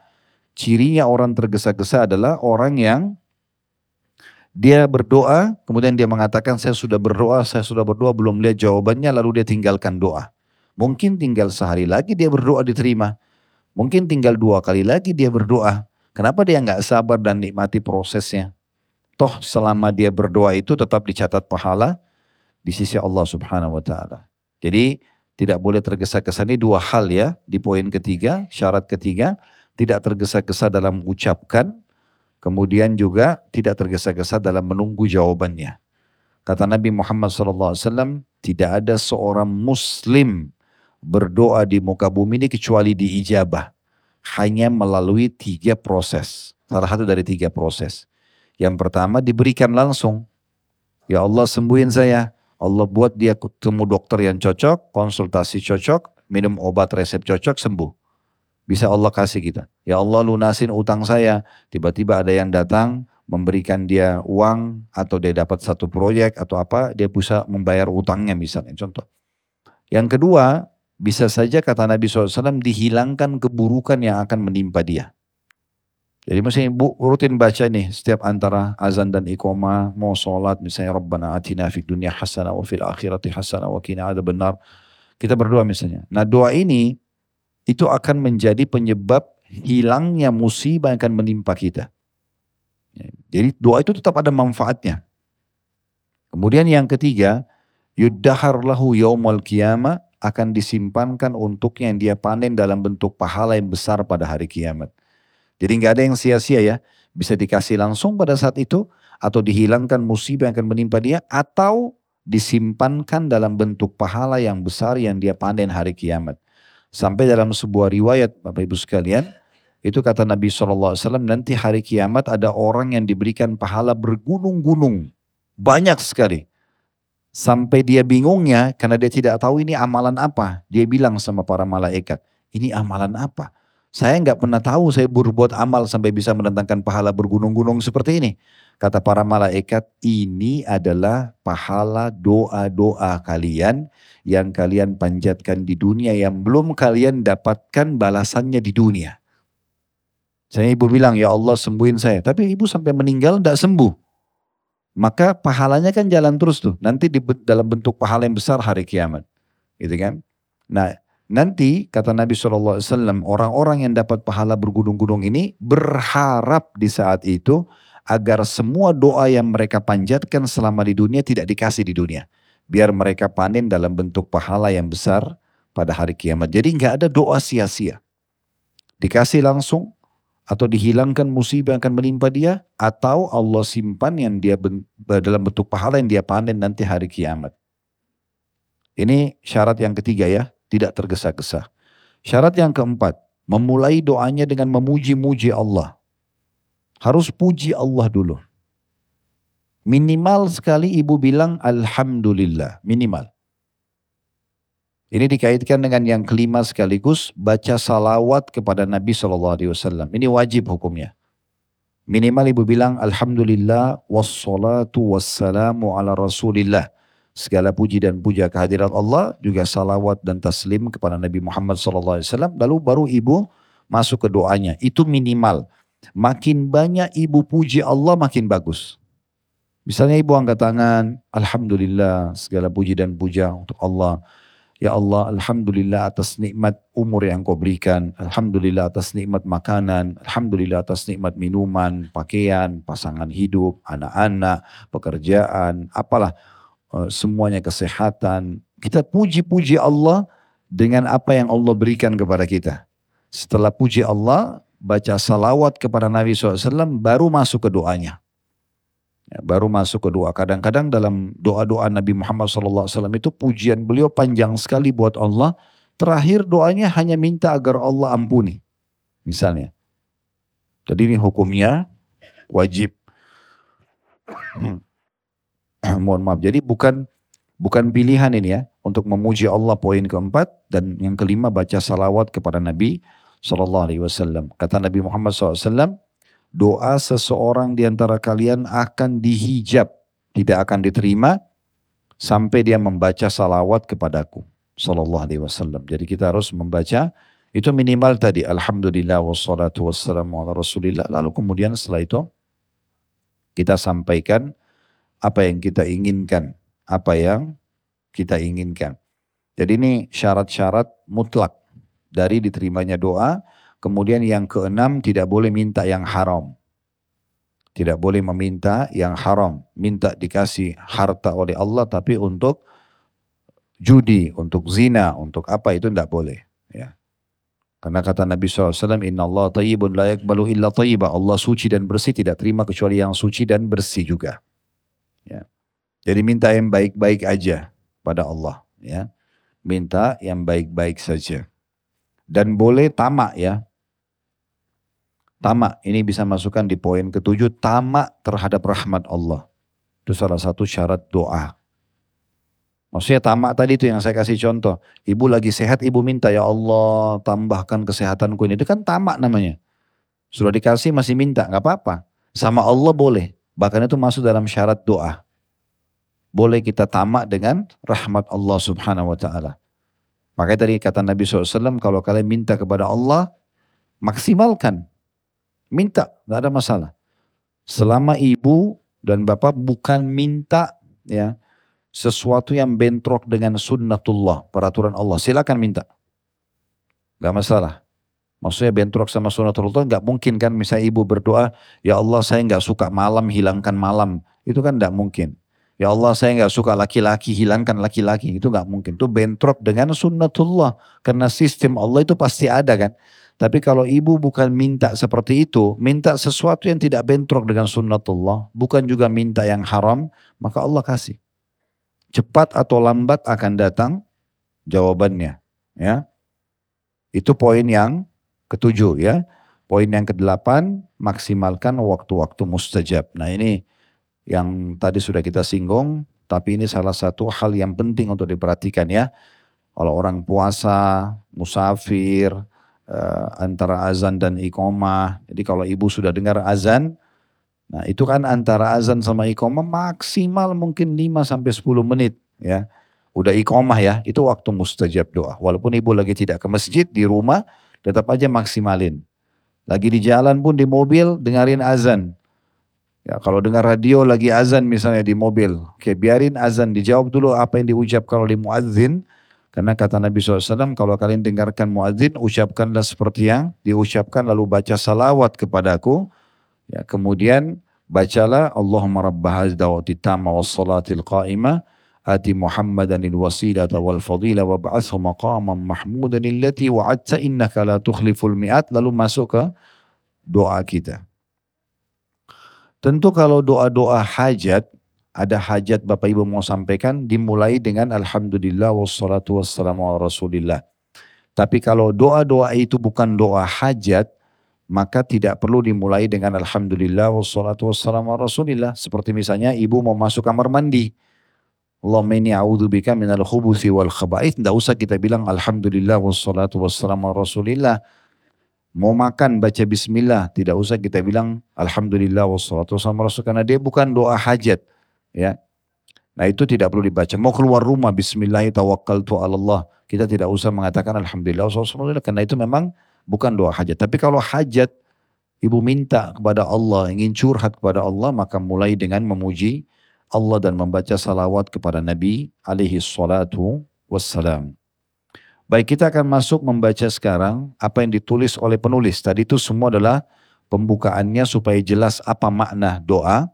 Cirinya orang tergesa-gesa adalah orang yang dia berdoa, kemudian dia mengatakan saya sudah berdoa, saya sudah berdoa, belum lihat jawabannya, lalu dia tinggalkan doa. Mungkin tinggal sehari lagi dia berdoa diterima. Mungkin tinggal dua kali lagi dia berdoa. Kenapa dia nggak sabar dan nikmati prosesnya? Toh selama dia berdoa itu tetap dicatat pahala di sisi Allah subhanahu wa ta'ala. Jadi tidak boleh tergesa-gesa ini dua hal ya. Di poin ketiga, syarat ketiga, tidak tergesa-gesa dalam mengucapkan Kemudian juga tidak tergesa-gesa dalam menunggu jawabannya. Kata Nabi Muhammad SAW, tidak ada seorang muslim berdoa di muka bumi ini kecuali diijabah. Hanya melalui tiga proses. Salah satu dari tiga proses. Yang pertama diberikan langsung. Ya Allah sembuhin saya. Allah buat dia ketemu dokter yang cocok, konsultasi cocok, minum obat resep cocok, sembuh. Bisa Allah kasih kita. Ya Allah lunasin utang saya. Tiba-tiba ada yang datang memberikan dia uang atau dia dapat satu proyek atau apa, dia bisa membayar utangnya misalnya. Contoh. Yang kedua, bisa saja kata Nabi SAW dihilangkan keburukan yang akan menimpa dia. Jadi masih ibu rutin baca nih setiap antara azan dan ikoma mau sholat misalnya Rabbana atina fid dunya hasanah wa fil akhirati hasanah wa ada benar. Kita berdoa misalnya. Nah doa ini itu akan menjadi penyebab hilangnya musibah yang akan menimpa kita. Ya, jadi doa itu tetap ada manfaatnya. Kemudian yang ketiga, yuddahar lahu yaumul qiyamah akan disimpankan untuknya yang dia panen dalam bentuk pahala yang besar pada hari kiamat. Jadi nggak ada yang sia-sia ya. Bisa dikasih langsung pada saat itu atau dihilangkan musibah yang akan menimpa dia atau disimpankan dalam bentuk pahala yang besar yang dia panen hari kiamat. Sampai dalam sebuah riwayat Bapak Ibu sekalian, itu kata Nabi SAW, nanti hari kiamat ada orang yang diberikan pahala bergunung-gunung. Banyak sekali. Sampai dia bingungnya karena dia tidak tahu ini amalan apa. Dia bilang sama para malaikat, ini amalan apa? Saya nggak pernah tahu saya berbuat amal sampai bisa mendatangkan pahala bergunung-gunung seperti ini. Kata para malaikat, ini adalah pahala doa-doa kalian yang kalian panjatkan di dunia yang belum kalian dapatkan balasannya di dunia. Saya ibu bilang, ya Allah sembuhin saya. Tapi ibu sampai meninggal tidak sembuh. Maka pahalanya kan jalan terus tuh. Nanti di, dalam bentuk pahala yang besar hari kiamat. Gitu kan. Nah nanti kata Nabi SAW, orang-orang yang dapat pahala bergunung-gunung ini berharap di saat itu agar semua doa yang mereka panjatkan selama di dunia tidak dikasih di dunia. Biar mereka panen dalam bentuk pahala yang besar pada hari kiamat. Jadi nggak ada doa sia-sia. Dikasih langsung atau dihilangkan musibah yang akan menimpa dia atau Allah simpan yang dia dalam bentuk pahala yang dia panen nanti hari kiamat. Ini syarat yang ketiga ya, tidak tergesa-gesa. Syarat yang keempat, memulai doanya dengan memuji-muji Allah. Harus puji Allah dulu. Minimal sekali ibu bilang Alhamdulillah. Minimal. Ini dikaitkan dengan yang kelima sekaligus baca salawat kepada Nabi SAW. Ini wajib hukumnya. Minimal ibu bilang Alhamdulillah wassalatu wassalamu ala rasulillah. Segala puji dan puja kehadiran Allah juga salawat dan taslim kepada Nabi Muhammad SAW. Lalu baru ibu masuk ke doanya. Itu minimal. Makin banyak ibu puji Allah makin bagus. Misalnya ibu angkat tangan, Alhamdulillah segala puji dan puja untuk Allah. Ya Allah, Alhamdulillah atas nikmat umur yang kau berikan. Alhamdulillah atas nikmat makanan. Alhamdulillah atas nikmat minuman, pakaian, pasangan hidup, anak-anak, pekerjaan, apalah. Eh, semuanya kesehatan. Kita puji-puji Allah dengan apa yang Allah berikan kepada kita. Setelah puji Allah, baca salawat kepada Nabi SAW, baru masuk ke doanya. Ya, baru masuk ke doa. Kadang-kadang dalam doa-doa Nabi Muhammad SAW itu pujian beliau panjang sekali buat Allah. Terakhir doanya hanya minta agar Allah ampuni. Misalnya. Jadi ini hukumnya wajib. Mohon maaf. Jadi bukan bukan pilihan ini ya untuk memuji Allah poin keempat dan yang kelima baca salawat kepada Nabi Sallallahu Alaihi Wasallam. Kata Nabi Muhammad SAW, doa seseorang di antara kalian akan dihijab, tidak akan diterima sampai dia membaca salawat kepadaku. Sallallahu alaihi wasallam. Jadi kita harus membaca itu minimal tadi alhamdulillah wassalatu wassalamu ala rasulillah lalu kemudian setelah itu kita sampaikan apa yang kita inginkan, apa yang kita inginkan. Jadi ini syarat-syarat mutlak dari diterimanya doa Kemudian yang keenam tidak boleh minta yang haram. Tidak boleh meminta yang haram. Minta dikasih harta oleh Allah tapi untuk judi, untuk zina, untuk apa itu tidak boleh. Ya. Karena kata Nabi SAW, Inna Allah tayyibun la illa. Allah suci dan bersih, tidak terima kecuali yang suci dan bersih juga. Ya. Jadi minta yang baik-baik aja pada Allah. Ya. Minta yang baik-baik saja. Dan boleh tamak ya. Tamak, ini bisa masukkan di poin ketujuh, tamak terhadap rahmat Allah. Itu salah satu syarat doa. Maksudnya tamak tadi itu yang saya kasih contoh. Ibu lagi sehat, ibu minta, ya Allah tambahkan kesehatanku ini. Itu kan tamak namanya. Sudah dikasih masih minta, nggak apa-apa. Sama Allah boleh. Bahkan itu masuk dalam syarat doa. Boleh kita tamak dengan rahmat Allah subhanahu wa ta'ala. Makanya tadi kata Nabi SAW, kalau kalian minta kepada Allah, maksimalkan. Minta, nggak ada masalah. Selama ibu dan bapak bukan minta ya sesuatu yang bentrok dengan sunnatullah, peraturan Allah. Silakan minta. Gak masalah. Maksudnya bentrok sama sunnatullah nggak mungkin kan misalnya ibu berdoa, ya Allah saya nggak suka malam hilangkan malam. Itu kan nggak mungkin. Ya Allah saya nggak suka laki-laki, hilangkan laki-laki. Itu nggak mungkin. Itu bentrok dengan sunnatullah. Karena sistem Allah itu pasti ada kan. Tapi kalau ibu bukan minta seperti itu, minta sesuatu yang tidak bentrok dengan sunnatullah, bukan juga minta yang haram, maka Allah kasih. Cepat atau lambat akan datang jawabannya. Ya, Itu poin yang ketujuh ya. Poin yang kedelapan, maksimalkan waktu-waktu mustajab. Nah ini yang tadi sudah kita singgung, tapi ini salah satu hal yang penting untuk diperhatikan ya. Kalau orang puasa, musafir, uh, antara azan dan iqomah. Jadi kalau ibu sudah dengar azan, nah itu kan antara azan sama iqomah maksimal mungkin 5 sampai 10 menit ya. Udah iqomah ya, itu waktu mustajab doa. Walaupun ibu lagi tidak ke masjid di rumah, tetap aja maksimalin. Lagi di jalan pun di mobil dengerin azan. Ya, kalau dengar radio lagi azan misalnya di mobil, oke biarin azan dijawab dulu apa yang diucapkan oleh muadzin. Karena kata Nabi SAW, kalau kalian dengarkan muadzin, ucapkanlah seperti yang diucapkan lalu baca salawat kepadaku. Ya, kemudian bacalah Allahumma rabba tamma was salatil qa'imah wasilata wal fadila wa ba'athu maqaman mahmudan illati wa'adta innaka la tukhliful mi'at lalu masuk ke doa kita. Tentu kalau doa-doa hajat, ada hajat Bapak Ibu mau sampaikan, dimulai dengan Alhamdulillah wassalatu wassalamu ala rasulillah. Tapi kalau doa-doa itu bukan doa hajat, maka tidak perlu dimulai dengan Alhamdulillah wassalatu wassalamu ala rasulillah. Seperti misalnya ibu mau masuk kamar mandi. Allahumma inni a'udzubika minal khubuthi wal khaba'ith. Tidak usah kita bilang Alhamdulillah wassalatu wassalamu ala rasulillah. Mau makan baca bismillah, tidak usah kita bilang alhamdulillah wassalatu wassalamu rasul karena dia bukan doa hajat, ya. Nah, itu tidak perlu dibaca. Mau keluar rumah bismillah tawakkaltu Allah, kita tidak usah mengatakan alhamdulillah wassalatu karena itu memang bukan doa hajat. Tapi kalau hajat ibu minta kepada Allah, ingin curhat kepada Allah, maka mulai dengan memuji Allah dan membaca salawat kepada Nabi alaihi salatu wassalam. Baik kita akan masuk membaca sekarang apa yang ditulis oleh penulis. Tadi itu semua adalah pembukaannya supaya jelas apa makna doa.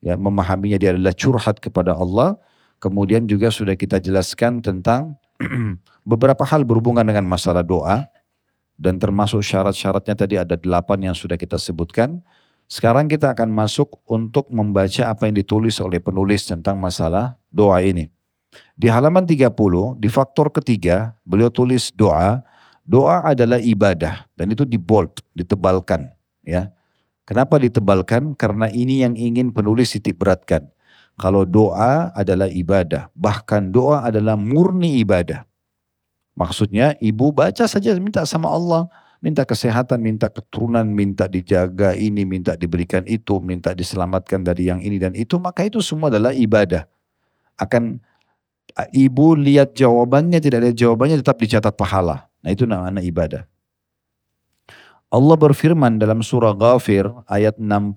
Ya, memahaminya dia adalah curhat kepada Allah. Kemudian juga sudah kita jelaskan tentang *clears throat* beberapa hal berhubungan dengan masalah doa. Dan termasuk syarat-syaratnya tadi ada delapan yang sudah kita sebutkan. Sekarang kita akan masuk untuk membaca apa yang ditulis oleh penulis tentang masalah doa ini. Di halaman 30, di faktor ketiga, beliau tulis doa. Doa adalah ibadah dan itu di bold, ditebalkan. Ya, Kenapa ditebalkan? Karena ini yang ingin penulis titik beratkan. Kalau doa adalah ibadah, bahkan doa adalah murni ibadah. Maksudnya ibu baca saja minta sama Allah, minta kesehatan, minta keturunan, minta dijaga ini, minta diberikan itu, minta diselamatkan dari yang ini dan itu, maka itu semua adalah ibadah. Akan ibu lihat jawabannya, tidak ada jawabannya tetap dicatat pahala. Nah itu namanya ibadah. Allah berfirman dalam surah Ghafir ayat 60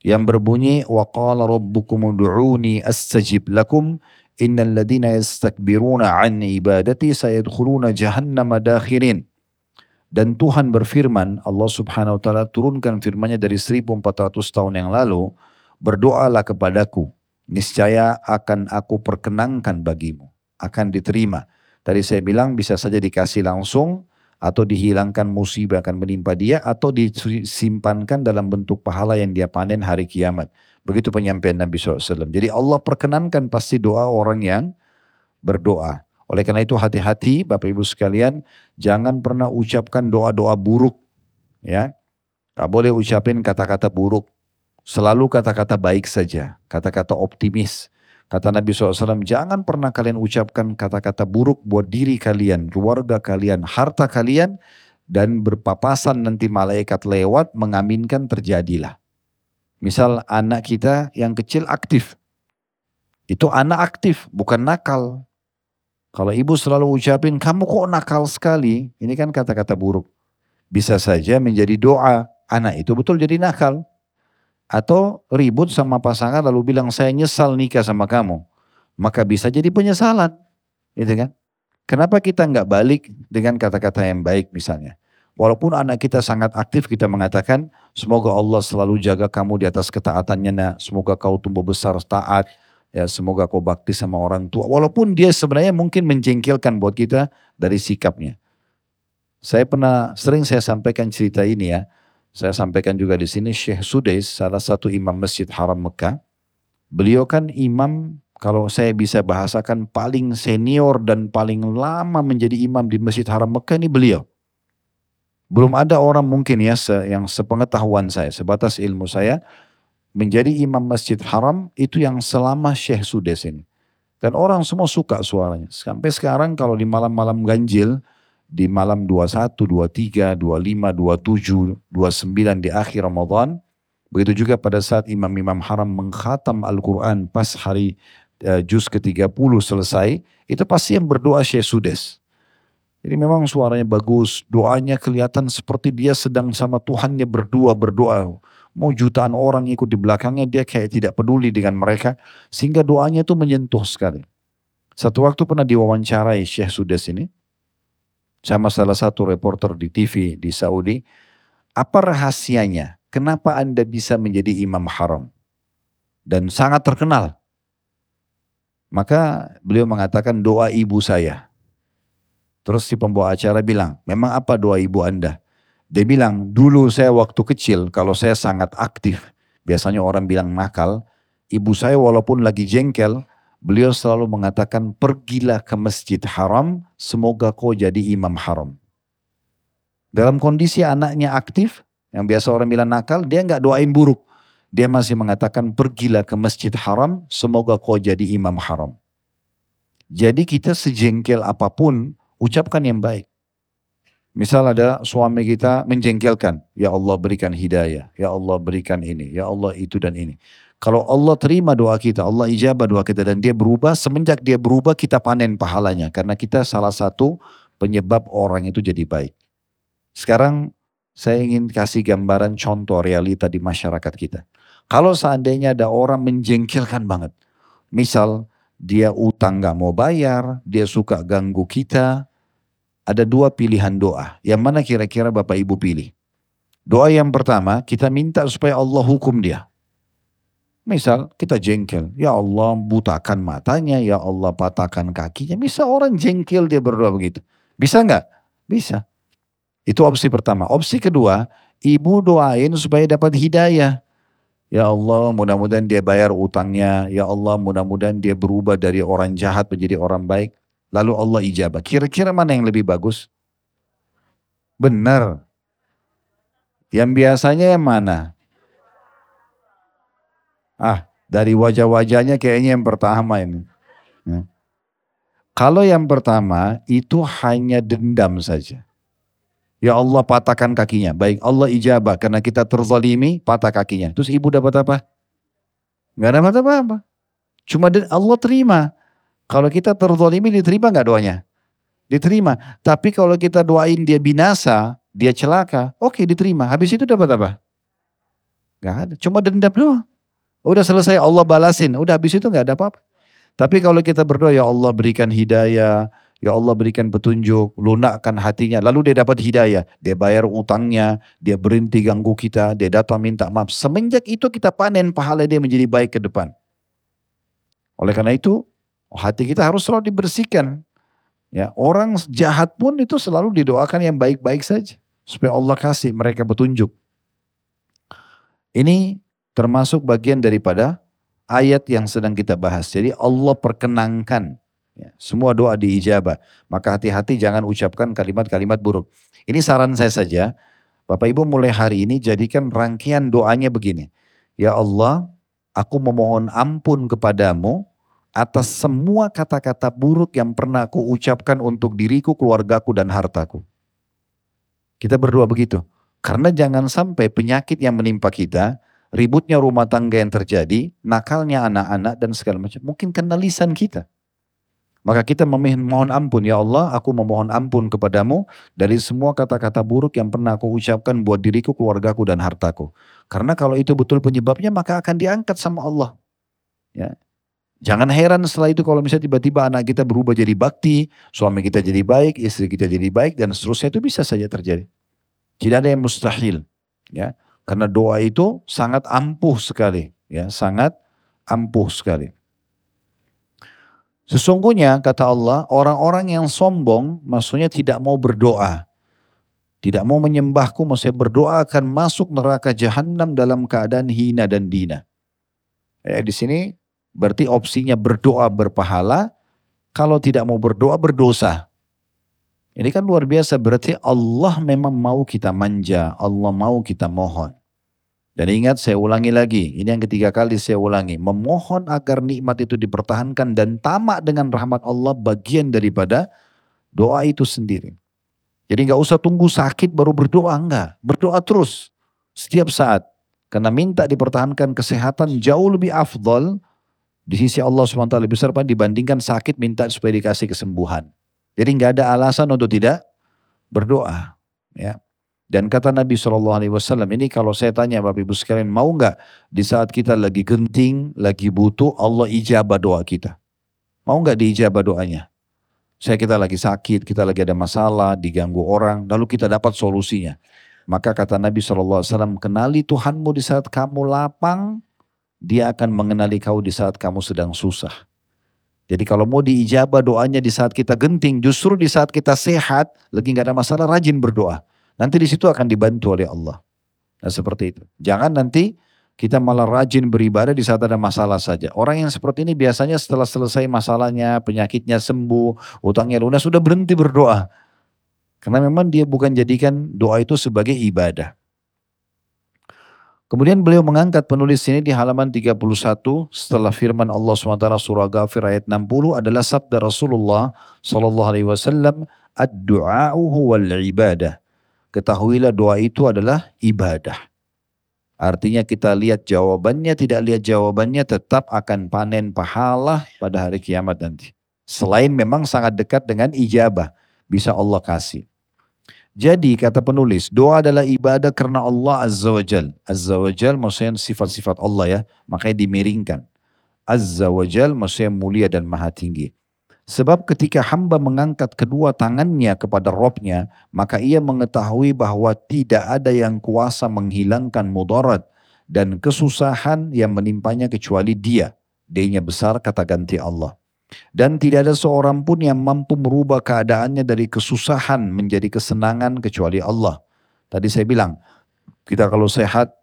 yang berbunyi wa rabbukum ud'uni astajib lakum innal ladina yastakbiruna an ibadati sayadkhuluna jahannama dakhirin dan Tuhan berfirman Allah Subhanahu wa taala turunkan firman-Nya dari 1400 tahun yang lalu berdoalah kepadaku niscaya akan aku perkenankan bagimu, akan diterima. Tadi saya bilang bisa saja dikasih langsung atau dihilangkan musibah akan menimpa dia atau disimpankan dalam bentuk pahala yang dia panen hari kiamat. Begitu penyampaian Nabi SAW. Jadi Allah perkenankan pasti doa orang yang berdoa. Oleh karena itu hati-hati Bapak Ibu sekalian, jangan pernah ucapkan doa-doa buruk. Ya, Gak boleh ucapin kata-kata buruk. Selalu kata-kata baik saja, kata-kata optimis. Kata Nabi SAW, jangan pernah kalian ucapkan kata-kata buruk buat diri kalian, keluarga kalian, harta kalian, dan berpapasan nanti malaikat lewat mengaminkan terjadilah. Misal anak kita yang kecil aktif. Itu anak aktif, bukan nakal. Kalau ibu selalu ucapin, kamu kok nakal sekali, ini kan kata-kata buruk. Bisa saja menjadi doa, anak itu betul jadi nakal. Atau ribut sama pasangan lalu bilang saya nyesal nikah sama kamu. Maka bisa jadi penyesalan. Gitu kan? Kenapa kita nggak balik dengan kata-kata yang baik misalnya. Walaupun anak kita sangat aktif kita mengatakan semoga Allah selalu jaga kamu di atas ketaatannya nak. Semoga kau tumbuh besar taat. Ya semoga kau bakti sama orang tua. Walaupun dia sebenarnya mungkin menjengkelkan buat kita dari sikapnya. Saya pernah sering saya sampaikan cerita ini ya. Saya sampaikan juga di sini Syekh Sudais, salah satu imam Masjid Haram Mekah. Beliau kan imam kalau saya bisa bahasakan paling senior dan paling lama menjadi imam di Masjid Haram Mekah ini beliau. Belum ada orang mungkin ya yang sepengetahuan saya, sebatas ilmu saya, menjadi imam Masjid Haram itu yang selama Syekh Sudais ini. Dan orang semua suka suaranya. Sampai sekarang kalau di malam-malam ganjil, di malam 21, 23, 25, 27, 29 di akhir Ramadan. Begitu juga pada saat imam-imam haram mengkhatam Al-Quran pas hari uh, juz ke-30 selesai, itu pasti yang berdoa Syekh Sudes. Jadi memang suaranya bagus, doanya kelihatan seperti dia sedang sama Tuhannya berdua, berdoa. Mau jutaan orang ikut di belakangnya, dia kayak tidak peduli dengan mereka. Sehingga doanya itu menyentuh sekali. Satu waktu pernah diwawancarai Syekh Sudes ini, sama salah satu reporter di TV di Saudi, apa rahasianya? Kenapa Anda bisa menjadi imam haram? Dan sangat terkenal. Maka beliau mengatakan doa ibu saya. Terus si pembawa acara bilang, memang apa doa ibu Anda? Dia bilang, dulu saya waktu kecil kalau saya sangat aktif, biasanya orang bilang nakal, ibu saya walaupun lagi jengkel, Beliau selalu mengatakan, pergilah ke masjid haram, semoga kau jadi imam haram. Dalam kondisi anaknya aktif, yang biasa orang bilang nakal, dia nggak doain buruk. Dia masih mengatakan, pergilah ke masjid haram, semoga kau jadi imam haram. Jadi kita sejengkel apa pun, ucapkan yang baik. Misal ada suami kita menjengkelkan, ya Allah berikan hidayah, ya Allah berikan ini, ya Allah itu dan ini. Kalau Allah terima doa kita, Allah ijabah doa kita dan dia berubah, semenjak dia berubah kita panen pahalanya. Karena kita salah satu penyebab orang itu jadi baik. Sekarang saya ingin kasih gambaran contoh realita di masyarakat kita. Kalau seandainya ada orang menjengkelkan banget. Misal dia utang gak mau bayar, dia suka ganggu kita, ada dua pilihan doa. Yang mana kira-kira Bapak Ibu pilih? Doa yang pertama, kita minta supaya Allah hukum dia. Misal kita jengkel, ya Allah butakan matanya, ya Allah patahkan kakinya. Bisa orang jengkel dia berdoa begitu. Bisa nggak? Bisa. Itu opsi pertama. Opsi kedua, ibu doain supaya dapat hidayah. Ya Allah mudah-mudahan dia bayar utangnya. Ya Allah mudah-mudahan dia berubah dari orang jahat menjadi orang baik. Lalu Allah ijabah. Kira-kira mana yang lebih bagus? Benar. Yang biasanya yang mana? Ah, dari wajah-wajahnya kayaknya yang pertama ini. Ya. Kalau yang pertama itu hanya dendam saja. Ya Allah patahkan kakinya. Baik Allah ijabah karena kita terzalimi patah kakinya. Terus ibu dapat apa? Gak dapat apa-apa. Cuma Allah terima. Kalau kita terzalimi diterima gak doanya? Diterima. Tapi kalau kita doain dia binasa, dia celaka, oke okay, diterima. Habis itu dapat apa? Gak ada. Cuma dendam doang. Udah selesai Allah balasin. Udah habis itu gak ada apa-apa. Tapi kalau kita berdoa ya Allah berikan hidayah, Ya Allah berikan petunjuk, lunakkan hatinya. Lalu dia dapat hidayah. Dia bayar utangnya, dia berhenti ganggu kita, dia datang minta maaf. Semenjak itu kita panen pahala dia menjadi baik ke depan. Oleh karena itu, hati kita harus selalu dibersihkan. Ya, orang jahat pun itu selalu didoakan yang baik-baik saja. Supaya Allah kasih mereka petunjuk. Ini termasuk bagian daripada ayat yang sedang kita bahas. Jadi Allah perkenankan Ya, semua doa diijabah. Maka hati-hati jangan ucapkan kalimat-kalimat buruk. Ini saran saya saja. Bapak Ibu mulai hari ini jadikan rangkaian doanya begini. Ya Allah, aku memohon ampun kepadamu atas semua kata-kata buruk yang pernah aku ucapkan untuk diriku, keluargaku, dan hartaku. Kita berdoa begitu. Karena jangan sampai penyakit yang menimpa kita, ributnya rumah tangga yang terjadi, nakalnya anak-anak dan segala macam, mungkin kena lisan kita. Maka kita memohon ampun, ya Allah aku memohon ampun kepadamu dari semua kata-kata buruk yang pernah aku ucapkan buat diriku, keluargaku dan hartaku. Karena kalau itu betul penyebabnya maka akan diangkat sama Allah. Ya. Jangan heran setelah itu kalau misalnya tiba-tiba anak kita berubah jadi bakti, suami kita jadi baik, istri kita jadi baik dan seterusnya itu bisa saja terjadi. Tidak ada yang mustahil. Ya. Karena doa itu sangat ampuh sekali. Ya, sangat ampuh sekali. Sesungguhnya kata Allah, orang-orang yang sombong maksudnya tidak mau berdoa. Tidak mau menyembahku, maksudnya berdoa akan masuk neraka jahanam dalam keadaan hina dan dina. Ya, di sini berarti opsinya berdoa berpahala, kalau tidak mau berdoa berdosa. Ini kan luar biasa, berarti Allah memang mau kita manja, Allah mau kita mohon. Dan ingat saya ulangi lagi, ini yang ketiga kali saya ulangi. Memohon agar nikmat itu dipertahankan dan tamak dengan rahmat Allah bagian daripada doa itu sendiri. Jadi nggak usah tunggu sakit baru berdoa, enggak. Berdoa terus, setiap saat. Karena minta dipertahankan kesehatan jauh lebih afdol di sisi Allah SWT lebih besar dibandingkan sakit minta supaya dikasih kesembuhan. Jadi nggak ada alasan untuk tidak berdoa. Ya. Dan kata Nabi SAW, ini kalau saya tanya Bapak Ibu sekalian, mau nggak di saat kita lagi genting, lagi butuh, Allah ijabah doa kita? Mau nggak diijabah doanya? Saya kita lagi sakit, kita lagi ada masalah, diganggu orang, lalu kita dapat solusinya. Maka kata Nabi SAW, kenali Tuhanmu di saat kamu lapang, dia akan mengenali kau di saat kamu sedang susah. Jadi kalau mau diijabah doanya di saat kita genting, justru di saat kita sehat, lagi nggak ada masalah, rajin berdoa. Nanti di situ akan dibantu oleh Allah. Nah seperti itu. Jangan nanti kita malah rajin beribadah di saat ada masalah saja. Orang yang seperti ini biasanya setelah selesai masalahnya, penyakitnya sembuh, utangnya lunas, sudah berhenti berdoa. Karena memang dia bukan jadikan doa itu sebagai ibadah. Kemudian beliau mengangkat penulis ini di halaman 31 setelah firman Allah SWT surah Ghafir ayat 60 adalah sabda Rasulullah Sallallahu Alaihi Wasallam ad-du'a'u huwal ibadah ketahuilah doa itu adalah ibadah. Artinya kita lihat jawabannya, tidak lihat jawabannya tetap akan panen pahala pada hari kiamat nanti. Selain memang sangat dekat dengan ijabah, bisa Allah kasih. Jadi kata penulis, doa adalah ibadah karena Allah Azza wa Jal. Azza wa Jal maksudnya sifat-sifat Allah ya, makanya dimiringkan. Azza wa Jal maksudnya mulia dan maha tinggi. Sebab ketika hamba mengangkat kedua tangannya kepada Robnya, maka ia mengetahui bahwa tidak ada yang kuasa menghilangkan mudarat dan kesusahan yang menimpanya kecuali dia. D-nya besar kata ganti Allah. Dan tidak ada seorang pun yang mampu merubah keadaannya dari kesusahan menjadi kesenangan kecuali Allah. Tadi saya bilang, kita kalau sehat,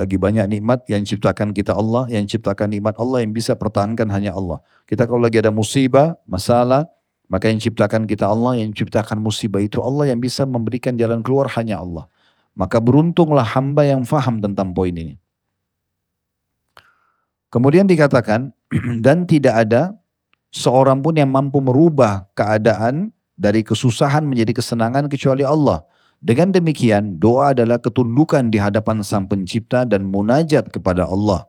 lagi banyak nikmat yang ciptakan kita Allah, yang ciptakan nikmat Allah yang bisa pertahankan hanya Allah. Kita kalau lagi ada musibah, masalah, maka yang ciptakan kita Allah, yang ciptakan musibah itu Allah yang bisa memberikan jalan keluar hanya Allah. Maka beruntunglah hamba yang faham tentang poin ini. Kemudian dikatakan, *clears throat* dan tidak ada seorang pun yang mampu merubah keadaan dari kesusahan menjadi kesenangan kecuali Allah. Dengan demikian, doa adalah ketundukan di hadapan Sang Pencipta dan munajat kepada Allah.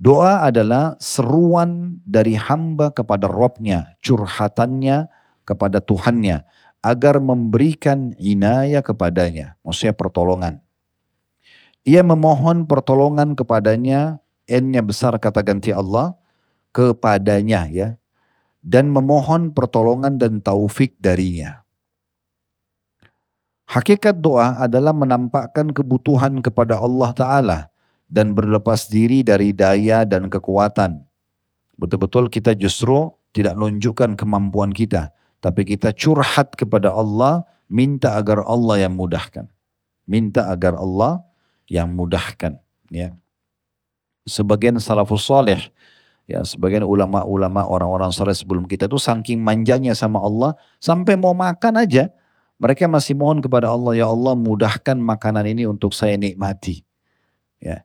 Doa adalah seruan dari hamba kepada Robnya, curhatannya kepada Tuhannya, agar memberikan inayah kepadanya, maksudnya pertolongan. Ia memohon pertolongan kepadanya, N-nya besar kata ganti Allah, kepadanya ya, dan memohon pertolongan dan taufik darinya. Hakikat doa adalah menampakkan kebutuhan kepada Allah Ta'ala dan berlepas diri dari daya dan kekuatan. Betul-betul kita justru tidak menunjukkan kemampuan kita, tapi kita curhat kepada Allah, minta agar Allah yang mudahkan. Minta agar Allah yang mudahkan. Ya. Sebagian salafus salih, ya sebagian ulama-ulama orang-orang saleh sebelum kita itu saking manjanya sama Allah, sampai mau makan aja, mereka masih mohon kepada Allah, ya Allah mudahkan makanan ini untuk saya nikmati. Ya.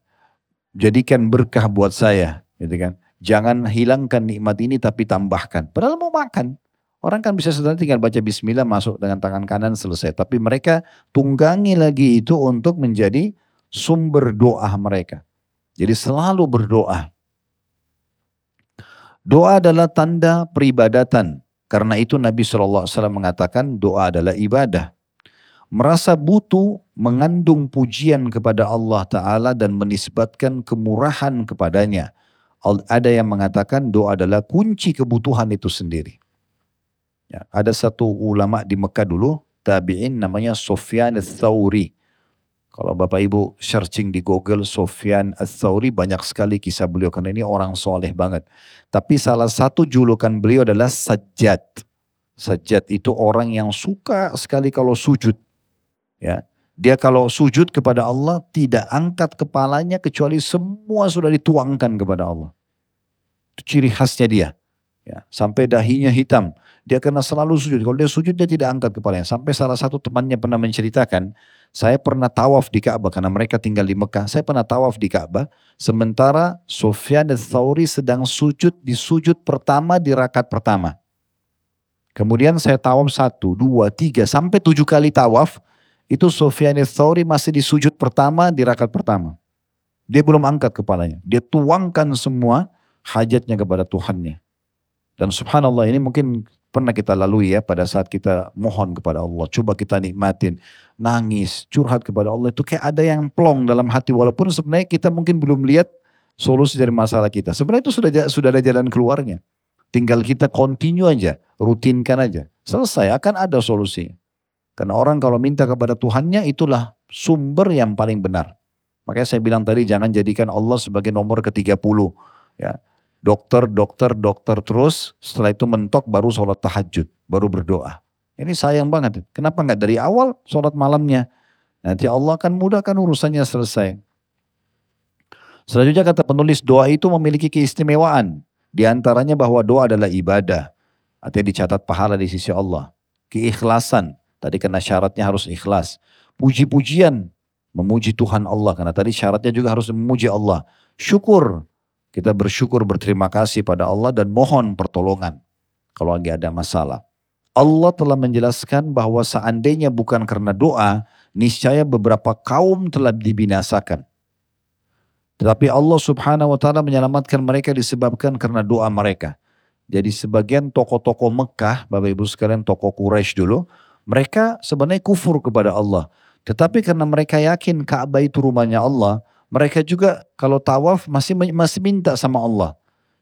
Jadikan berkah buat saya, gitu kan. Jangan hilangkan nikmat ini tapi tambahkan. Padahal mau makan. Orang kan bisa sedang tinggal baca bismillah masuk dengan tangan kanan selesai. Tapi mereka tunggangi lagi itu untuk menjadi sumber doa mereka. Jadi selalu berdoa. Doa adalah tanda peribadatan. Karena itu Nabi SAW mengatakan doa adalah ibadah. Merasa butuh mengandung pujian kepada Allah Ta'ala dan menisbatkan kemurahan kepadanya. Ada yang mengatakan doa adalah kunci kebutuhan itu sendiri. Ya, ada satu ulama di Mekah dulu, tabi'in namanya Sofyan al-Thawri. Kalau Bapak Ibu searching di Google Sofyan Ats-Tsauri banyak sekali kisah beliau karena ini orang soleh banget. Tapi salah satu julukan beliau adalah Sajjad. Sajjad itu orang yang suka sekali kalau sujud. Ya, dia kalau sujud kepada Allah tidak angkat kepalanya kecuali semua sudah dituangkan kepada Allah. Itu ciri khasnya dia. Ya, sampai dahinya hitam. Dia kena selalu sujud. Kalau dia sujud dia tidak angkat kepalanya. Sampai salah satu temannya pernah menceritakan, saya pernah tawaf di Ka'bah karena mereka tinggal di Mekah. Saya pernah tawaf di Ka'bah. Sementara Sufyan dan sedang sujud di sujud pertama di rakaat pertama. Kemudian saya tawaf satu, dua, tiga, sampai tujuh kali tawaf. Itu Sufyan dan Thawri masih di sujud pertama di rakaat pertama. Dia belum angkat kepalanya. Dia tuangkan semua hajatnya kepada Tuhannya. Dan subhanallah ini mungkin pernah kita lalui ya pada saat kita mohon kepada Allah. Coba kita nikmatin, nangis, curhat kepada Allah itu kayak ada yang plong dalam hati walaupun sebenarnya kita mungkin belum lihat solusi dari masalah kita. Sebenarnya itu sudah sudah ada jalan keluarnya. Tinggal kita continue aja, rutinkan aja. Selesai akan ada solusi. Karena orang kalau minta kepada Tuhannya itulah sumber yang paling benar. Makanya saya bilang tadi jangan jadikan Allah sebagai nomor ke-30. Ya dokter, dokter, dokter terus. Setelah itu mentok baru sholat tahajud, baru berdoa. Ini sayang banget. Kenapa nggak dari awal sholat malamnya? Nanti Allah akan mudahkan urusannya selesai. Selanjutnya kata penulis doa itu memiliki keistimewaan. Di antaranya bahwa doa adalah ibadah. Artinya dicatat pahala di sisi Allah. Keikhlasan. Tadi kena syaratnya harus ikhlas. Puji-pujian. Memuji Tuhan Allah. Karena tadi syaratnya juga harus memuji Allah. Syukur. Kita bersyukur berterima kasih pada Allah dan mohon pertolongan kalau lagi ada masalah. Allah telah menjelaskan bahwa seandainya bukan karena doa, niscaya beberapa kaum telah dibinasakan. Tetapi Allah subhanahu wa ta'ala menyelamatkan mereka disebabkan karena doa mereka. Jadi sebagian tokoh-tokoh Mekah, Bapak Ibu sekalian tokoh Quraisy dulu, mereka sebenarnya kufur kepada Allah. Tetapi karena mereka yakin Ka'bah itu rumahnya Allah, mereka juga kalau tawaf masih masih minta sama Allah.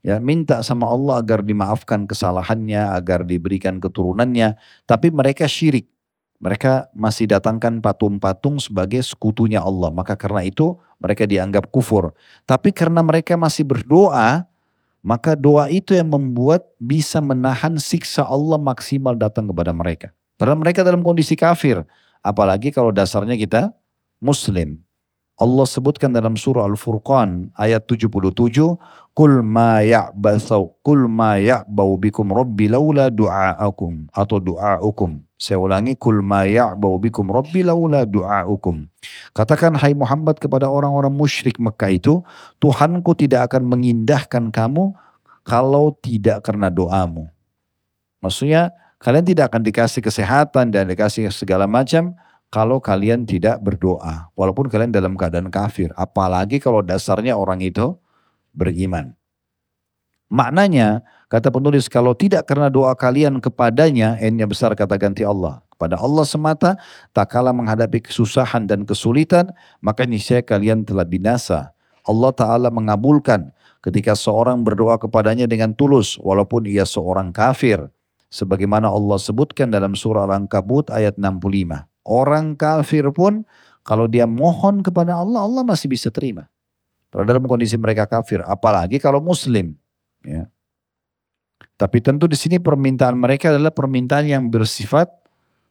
Ya, minta sama Allah agar dimaafkan kesalahannya, agar diberikan keturunannya. Tapi mereka syirik. Mereka masih datangkan patung-patung sebagai sekutunya Allah. Maka karena itu mereka dianggap kufur. Tapi karena mereka masih berdoa, maka doa itu yang membuat bisa menahan siksa Allah maksimal datang kepada mereka. Padahal mereka dalam kondisi kafir. Apalagi kalau dasarnya kita muslim. Allah sebutkan dalam surah Al-Furqan ayat 77, "Qul ma ya'basau qul ma ya'bau bikum rabbi laula du'aakum" atau du'aukum. Saya ulangi, "Qul ma ya'bau bikum rabbi laula du'aukum." Katakan hai Muhammad kepada orang-orang musyrik Mekah itu, Tuhanku tidak akan mengindahkan kamu kalau tidak karena doamu. Maksudnya kalian tidak akan dikasih kesehatan dan dikasih segala macam kalau kalian tidak berdoa. Walaupun kalian dalam keadaan kafir. Apalagi kalau dasarnya orang itu beriman. Maknanya, kata penulis, kalau tidak karena doa kalian kepadanya, n besar kata ganti Allah. Kepada Allah semata, tak kalah menghadapi kesusahan dan kesulitan, maka niscaya kalian telah binasa. Allah Ta'ala mengabulkan ketika seorang berdoa kepadanya dengan tulus, walaupun ia seorang kafir. Sebagaimana Allah sebutkan dalam surah Al-Ankabut ayat 65. Orang kafir pun kalau dia mohon kepada Allah, Allah masih bisa terima. Kalau dalam kondisi mereka kafir, apalagi kalau muslim. Ya. Tapi tentu di sini permintaan mereka adalah permintaan yang bersifat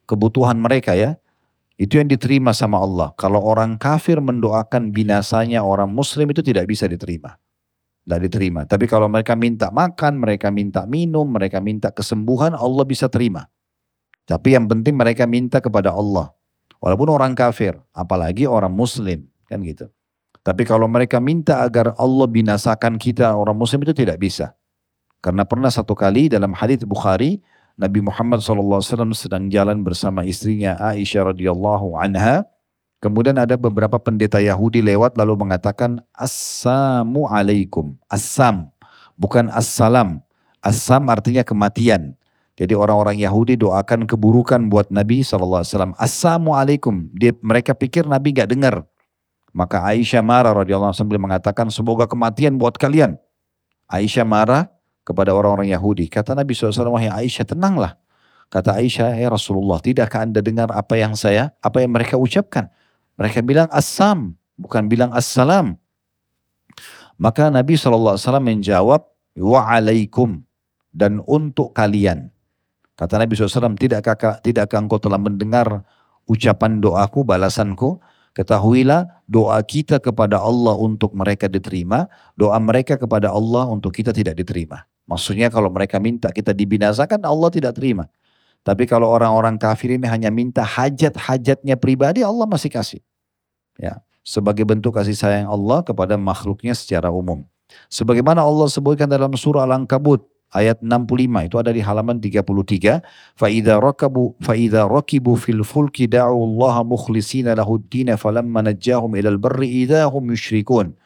kebutuhan mereka ya. Itu yang diterima sama Allah. Kalau orang kafir mendoakan binasanya orang muslim itu tidak bisa diterima. Tidak diterima. Tapi kalau mereka minta makan, mereka minta minum, mereka minta kesembuhan, Allah bisa terima. Tapi yang penting mereka minta kepada Allah. Walaupun orang kafir, apalagi orang muslim, kan gitu. Tapi kalau mereka minta agar Allah binasakan kita orang muslim itu tidak bisa. Karena pernah satu kali dalam hadis Bukhari, Nabi Muhammad SAW sedang jalan bersama istrinya Aisyah radhiyallahu anha. Kemudian ada beberapa pendeta Yahudi lewat lalu mengatakan Assalamu alaikum. Assam, bukan assalam. Assam artinya kematian. Jadi orang-orang Yahudi doakan keburukan buat Nabi SAW. Assalamualaikum. Dia, mereka pikir Nabi gak dengar. Maka Aisyah marah radhiyallahu anha mengatakan semoga kematian buat kalian. Aisyah marah kepada orang-orang Yahudi. Kata Nabi SAW, wahai Aisyah tenanglah. Kata Aisyah, ya Rasulullah, tidakkah anda dengar apa yang saya, apa yang mereka ucapkan? Mereka bilang assam, bukan bilang assalam. Maka Nabi SAW menjawab, wa'alaikum, dan untuk kalian. Kata Nabi SAW, tidakkah, tidakkah engkau telah mendengar ucapan doaku, balasanku? Ketahuilah doa kita kepada Allah untuk mereka diterima, doa mereka kepada Allah untuk kita tidak diterima. Maksudnya kalau mereka minta kita dibinasakan, Allah tidak terima. Tapi kalau orang-orang kafir ini hanya minta hajat-hajatnya pribadi, Allah masih kasih. Ya, sebagai bentuk kasih sayang Allah kepada makhluknya secara umum. Sebagaimana Allah sebutkan dalam surah Al-Ankabut ayat 65 itu ada di halaman 33 faida rakabu faida rakibu fil fulki da'u Allah mukhlishina lahu ad-din falamma najjahum ilal barri idahum yusyrikun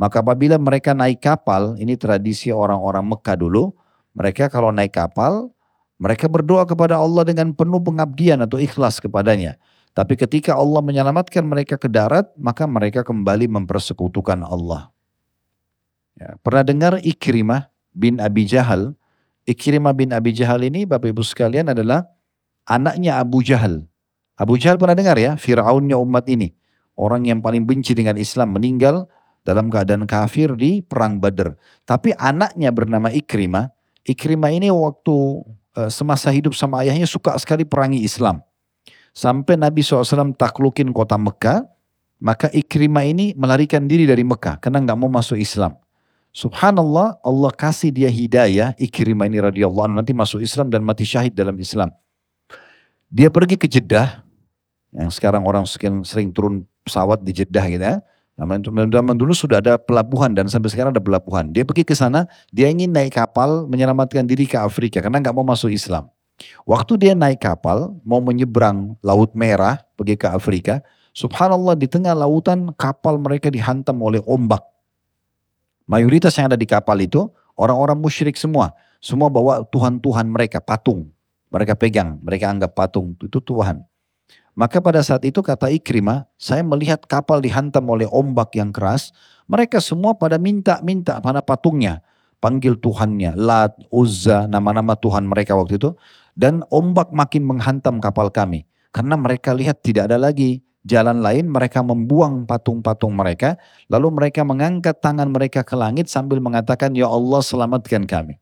maka apabila mereka naik kapal ini tradisi orang-orang Mekah dulu mereka kalau naik kapal mereka berdoa kepada Allah dengan penuh pengabdian atau ikhlas kepadanya. Tapi ketika Allah menyelamatkan mereka ke darat maka mereka kembali mempersekutukan Allah. Ya, pernah dengar Ikrimah bin Abi Jahal. Ikrimah bin Abi Jahal ini Bapak Ibu sekalian adalah anaknya Abu Jahal. Abu Jahal pernah dengar ya, Fir'aunnya umat ini. Orang yang paling benci dengan Islam meninggal dalam keadaan kafir di perang Badr. Tapi anaknya bernama Ikrimah. Ikrimah ini waktu uh, semasa hidup sama ayahnya suka sekali perangi Islam. Sampai Nabi SAW taklukin kota Mekah, maka Ikrimah ini melarikan diri dari Mekah karena nggak mau masuk Islam. Subhanallah, Allah kasih dia hidayah, Ikrimah ini radhiyallahu anhu nanti masuk Islam dan mati syahid dalam Islam. Dia pergi ke Jeddah, yang sekarang orang sering, sering turun pesawat di Jeddah gitu ya. Zaman dulu sudah ada pelabuhan dan sampai sekarang ada pelabuhan. Dia pergi ke sana, dia ingin naik kapal menyelamatkan diri ke Afrika karena nggak mau masuk Islam. Waktu dia naik kapal, mau menyeberang Laut Merah, pergi ke Afrika, subhanallah di tengah lautan kapal mereka dihantam oleh ombak Mayoritas yang ada di kapal itu orang-orang musyrik semua. Semua bawa Tuhan-Tuhan mereka, patung. Mereka pegang, mereka anggap patung, itu Tuhan. Maka pada saat itu kata Ikrimah, saya melihat kapal dihantam oleh ombak yang keras. Mereka semua pada minta-minta pada patungnya. panggil Tuhannya, Lat, Uzza, nama-nama Tuhan mereka waktu itu. Dan ombak makin menghantam kapal kami. Karena mereka lihat tidak ada lagi jalan lain, mereka membuang patung-patung mereka. Lalu mereka mengangkat tangan mereka ke langit sambil mengatakan, Ya Allah selamatkan kami.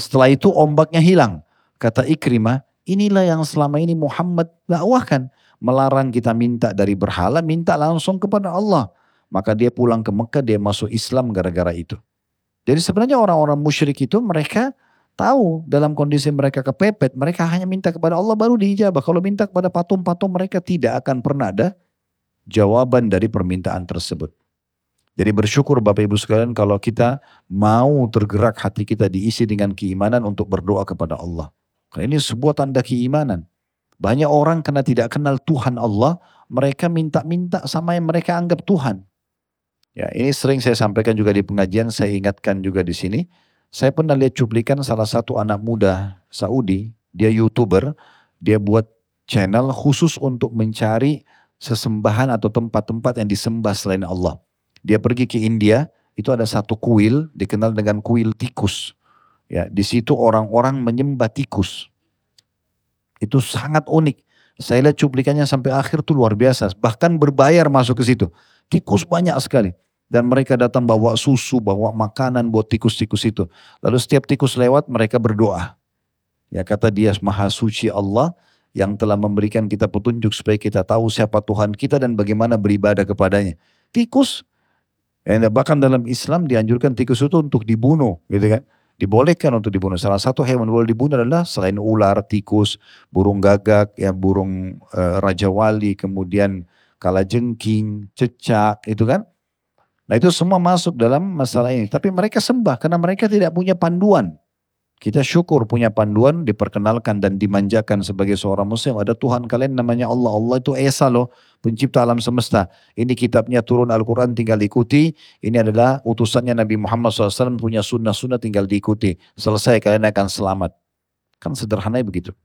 Setelah itu ombaknya hilang. Kata Ikrimah, inilah yang selama ini Muhammad dakwahkan. Melarang kita minta dari berhala, minta langsung kepada Allah. Maka dia pulang ke Mekah, dia masuk Islam gara-gara itu. Jadi sebenarnya orang-orang musyrik itu mereka tahu dalam kondisi mereka kepepet, mereka hanya minta kepada Allah baru diijabah. Kalau minta kepada patung-patung mereka tidak akan pernah ada jawaban dari permintaan tersebut. Jadi bersyukur Bapak Ibu sekalian kalau kita mau tergerak hati kita diisi dengan keimanan untuk berdoa kepada Allah. Karena ini sebuah tanda keimanan. Banyak orang karena tidak kenal Tuhan Allah, mereka minta-minta sama yang mereka anggap Tuhan. Ya, ini sering saya sampaikan juga di pengajian, saya ingatkan juga di sini. Saya pernah lihat cuplikan salah satu anak muda Saudi, dia YouTuber, dia buat channel khusus untuk mencari sesembahan atau tempat-tempat yang disembah selain Allah. Dia pergi ke India, itu ada satu kuil dikenal dengan kuil tikus. Ya, di situ orang-orang menyembah tikus. Itu sangat unik. Saya lihat cuplikannya sampai akhir tuh luar biasa. Bahkan berbayar masuk ke situ. Tikus banyak sekali. Dan mereka datang bawa susu, bawa makanan buat tikus-tikus itu. Lalu setiap tikus lewat mereka berdoa. Ya kata dia maha suci Allah yang telah memberikan kita petunjuk supaya kita tahu siapa Tuhan kita dan bagaimana beribadah kepadanya. Tikus, ya, bahkan dalam Islam dianjurkan tikus itu untuk dibunuh gitu kan dibolehkan untuk dibunuh. Salah satu hewan boleh dibunuh adalah selain ular, tikus, burung gagak, ya burung e, raja wali, kemudian kalajengking, cecak, itu kan. Nah itu semua masuk dalam masalah ini. Tapi mereka sembah karena mereka tidak punya panduan. Kita syukur punya panduan, diperkenalkan dan dimanjakan sebagai seorang muslim. Ada Tuhan kalian namanya Allah. Allah itu Esa loh, pencipta alam semesta. Ini kitabnya turun Al-Quran tinggal ikuti. Ini adalah utusannya Nabi Muhammad SAW punya sunnah-sunnah tinggal diikuti. Selesai kalian akan selamat. Kan sederhana begitu.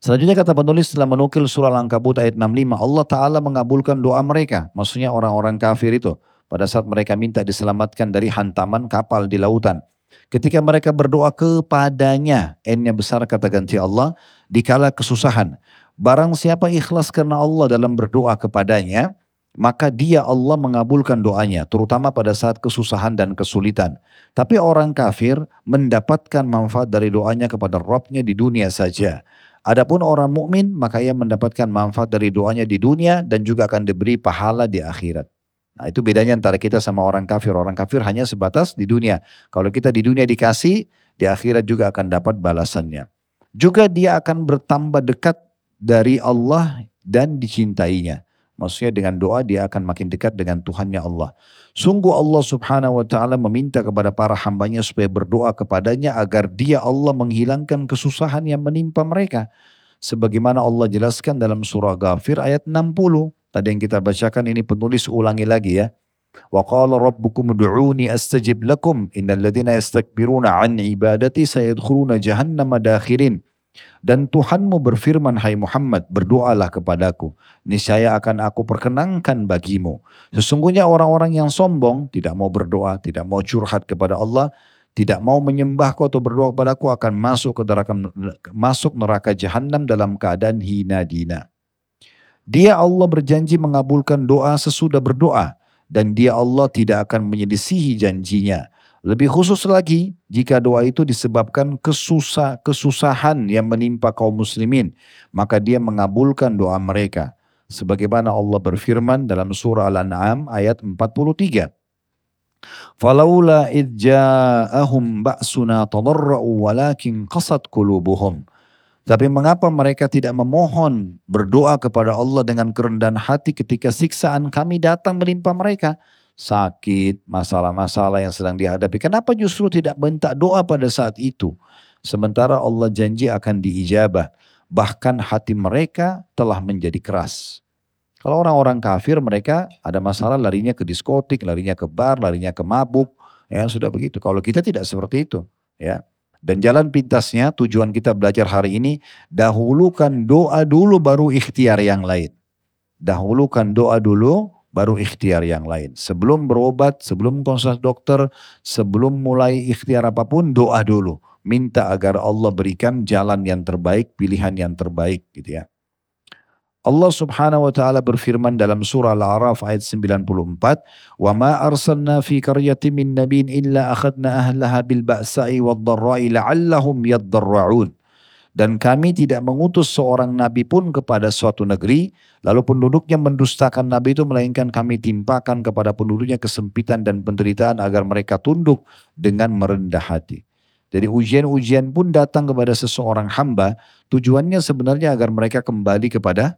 Selanjutnya kata penulis setelah menukil surah Al-Ankabut ayat 65. Allah Ta'ala mengabulkan doa mereka. Maksudnya orang-orang kafir itu. Pada saat mereka minta diselamatkan dari hantaman kapal di lautan. Ketika mereka berdoa kepadanya, N-nya besar kata ganti Allah, dikala kesusahan. Barang siapa ikhlas karena Allah dalam berdoa kepadanya, maka dia Allah mengabulkan doanya, terutama pada saat kesusahan dan kesulitan. Tapi orang kafir mendapatkan manfaat dari doanya kepada Rabbnya di dunia saja. Adapun orang mukmin maka ia mendapatkan manfaat dari doanya di dunia dan juga akan diberi pahala di akhirat. Nah itu bedanya antara kita sama orang kafir. Orang kafir hanya sebatas di dunia. Kalau kita di dunia dikasih, di akhirat juga akan dapat balasannya. Juga dia akan bertambah dekat dari Allah dan dicintainya. Maksudnya dengan doa dia akan makin dekat dengan Tuhannya Allah. Sungguh Allah subhanahu wa ta'ala meminta kepada para hambanya supaya berdoa kepadanya agar dia Allah menghilangkan kesusahan yang menimpa mereka. Sebagaimana Allah jelaskan dalam surah Ghafir ayat 60. Tadi yang kita bacakan ini penulis ulangi lagi ya. Wa qala rabbukum ud'uni astajib lakum innal ladzina yastakbiruna an ibadati jahannam dakhirin. Dan Tuhanmu berfirman, Hai Muhammad, berdoalah kepadaku. Niscaya akan aku perkenankan bagimu. Sesungguhnya orang-orang yang sombong, tidak mau berdoa, tidak mau curhat kepada Allah, tidak mau menyembahku atau berdoa kepadaku akan masuk ke neraka, masuk neraka jahanam dalam keadaan hina dina. Dia Allah berjanji mengabulkan doa sesudah berdoa dan dia Allah tidak akan menyelisihi janjinya. Lebih khusus lagi jika doa itu disebabkan kesusah, kesusahan yang menimpa kaum muslimin, maka dia mengabulkan doa mereka. Sebagaimana Allah berfirman dalam surah Al-An'am ayat 43. Falaula idja'ahum ba'suna tadarra'u walakin qasat qulubuhum. Tapi mengapa mereka tidak memohon berdoa kepada Allah dengan kerendahan hati ketika siksaan kami datang menimpa mereka? Sakit, masalah-masalah yang sedang dihadapi. Kenapa justru tidak minta doa pada saat itu? Sementara Allah janji akan diijabah. Bahkan hati mereka telah menjadi keras. Kalau orang-orang kafir mereka ada masalah larinya ke diskotik, larinya ke bar, larinya ke mabuk. Ya sudah begitu. Kalau kita tidak seperti itu. Ya, dan jalan pintasnya tujuan kita belajar hari ini dahulukan doa dulu baru ikhtiar yang lain. Dahulukan doa dulu baru ikhtiar yang lain. Sebelum berobat, sebelum konsultasi dokter, sebelum mulai ikhtiar apa pun, doa dulu. Minta agar Allah berikan jalan yang terbaik, pilihan yang terbaik gitu ya. Allah Subhanahu wa taala berfirman dalam surah Al-A'raf ayat 94, "Wa ma arsalna fi qaryatin min nabiyyin illa akhadna ahlaha bil ba'sa'i wad dharra'i la'allahum yadharra'un." Dan kami tidak mengutus seorang nabi pun kepada suatu negeri, lalu penduduknya mendustakan nabi itu melainkan kami timpakan kepada penduduknya kesempitan dan penderitaan agar mereka tunduk dengan merendah hati. Jadi ujian-ujian pun datang kepada seseorang hamba, tujuannya sebenarnya agar mereka kembali kepada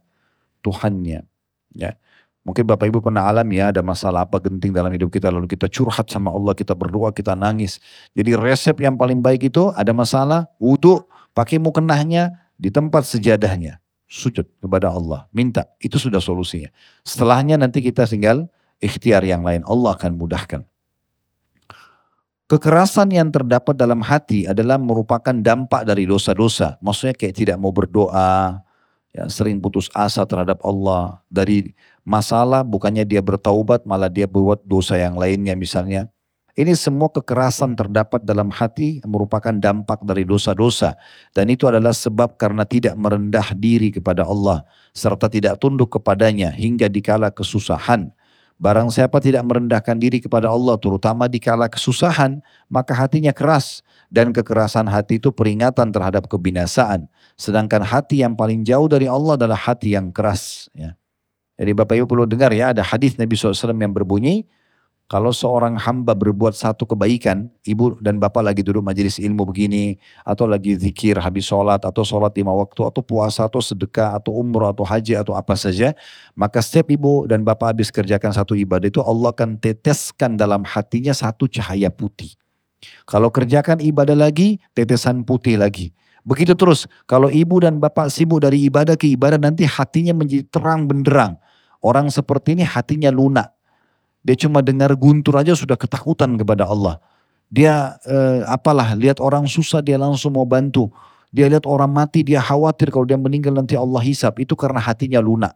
Tuhannya. Ya. Mungkin Bapak Ibu pernah alami ya ada masalah apa genting dalam hidup kita lalu kita curhat sama Allah, kita berdoa, kita nangis. Jadi resep yang paling baik itu ada masalah, wudhu, pakai mukenahnya di tempat sejadahnya. Sujud kepada Allah, minta. Itu sudah solusinya. Setelahnya nanti kita tinggal ikhtiar yang lain. Allah akan mudahkan. Kekerasan yang terdapat dalam hati adalah merupakan dampak dari dosa-dosa. Maksudnya kayak tidak mau berdoa, ya, sering putus asa terhadap Allah dari masalah bukannya dia bertaubat malah dia buat dosa yang lainnya misalnya ini semua kekerasan terdapat dalam hati merupakan dampak dari dosa-dosa dan itu adalah sebab karena tidak merendah diri kepada Allah serta tidak tunduk kepadanya hingga dikala kesusahan Barang siapa tidak merendahkan diri kepada Allah terutama dikala kesusahan maka hatinya keras dan kekerasan hati itu peringatan terhadap kebinasaan. Sedangkan hati yang paling jauh dari Allah adalah hati yang keras. Ya. Jadi Bapak Ibu perlu dengar ya ada hadis Nabi SAW yang berbunyi, kalau seorang hamba berbuat satu kebaikan, ibu dan bapak lagi duduk majelis ilmu begini, atau lagi zikir habis sholat, atau sholat lima waktu, atau puasa, atau sedekah, atau umroh, atau haji, atau apa saja, maka setiap ibu dan bapak habis kerjakan satu ibadah itu Allah akan teteskan dalam hatinya satu cahaya putih. Kalau kerjakan ibadah lagi, tetesan putih lagi. Begitu terus, kalau ibu dan bapak sibuk dari ibadah ke ibadah, nanti hatinya menjadi terang benderang. Orang seperti ini hatinya lunak. Dia cuma dengar guntur aja sudah ketakutan kepada Allah. Dia eh, apalah, lihat orang susah dia langsung mau bantu. Dia lihat orang mati, dia khawatir kalau dia meninggal nanti Allah hisap. Itu karena hatinya lunak.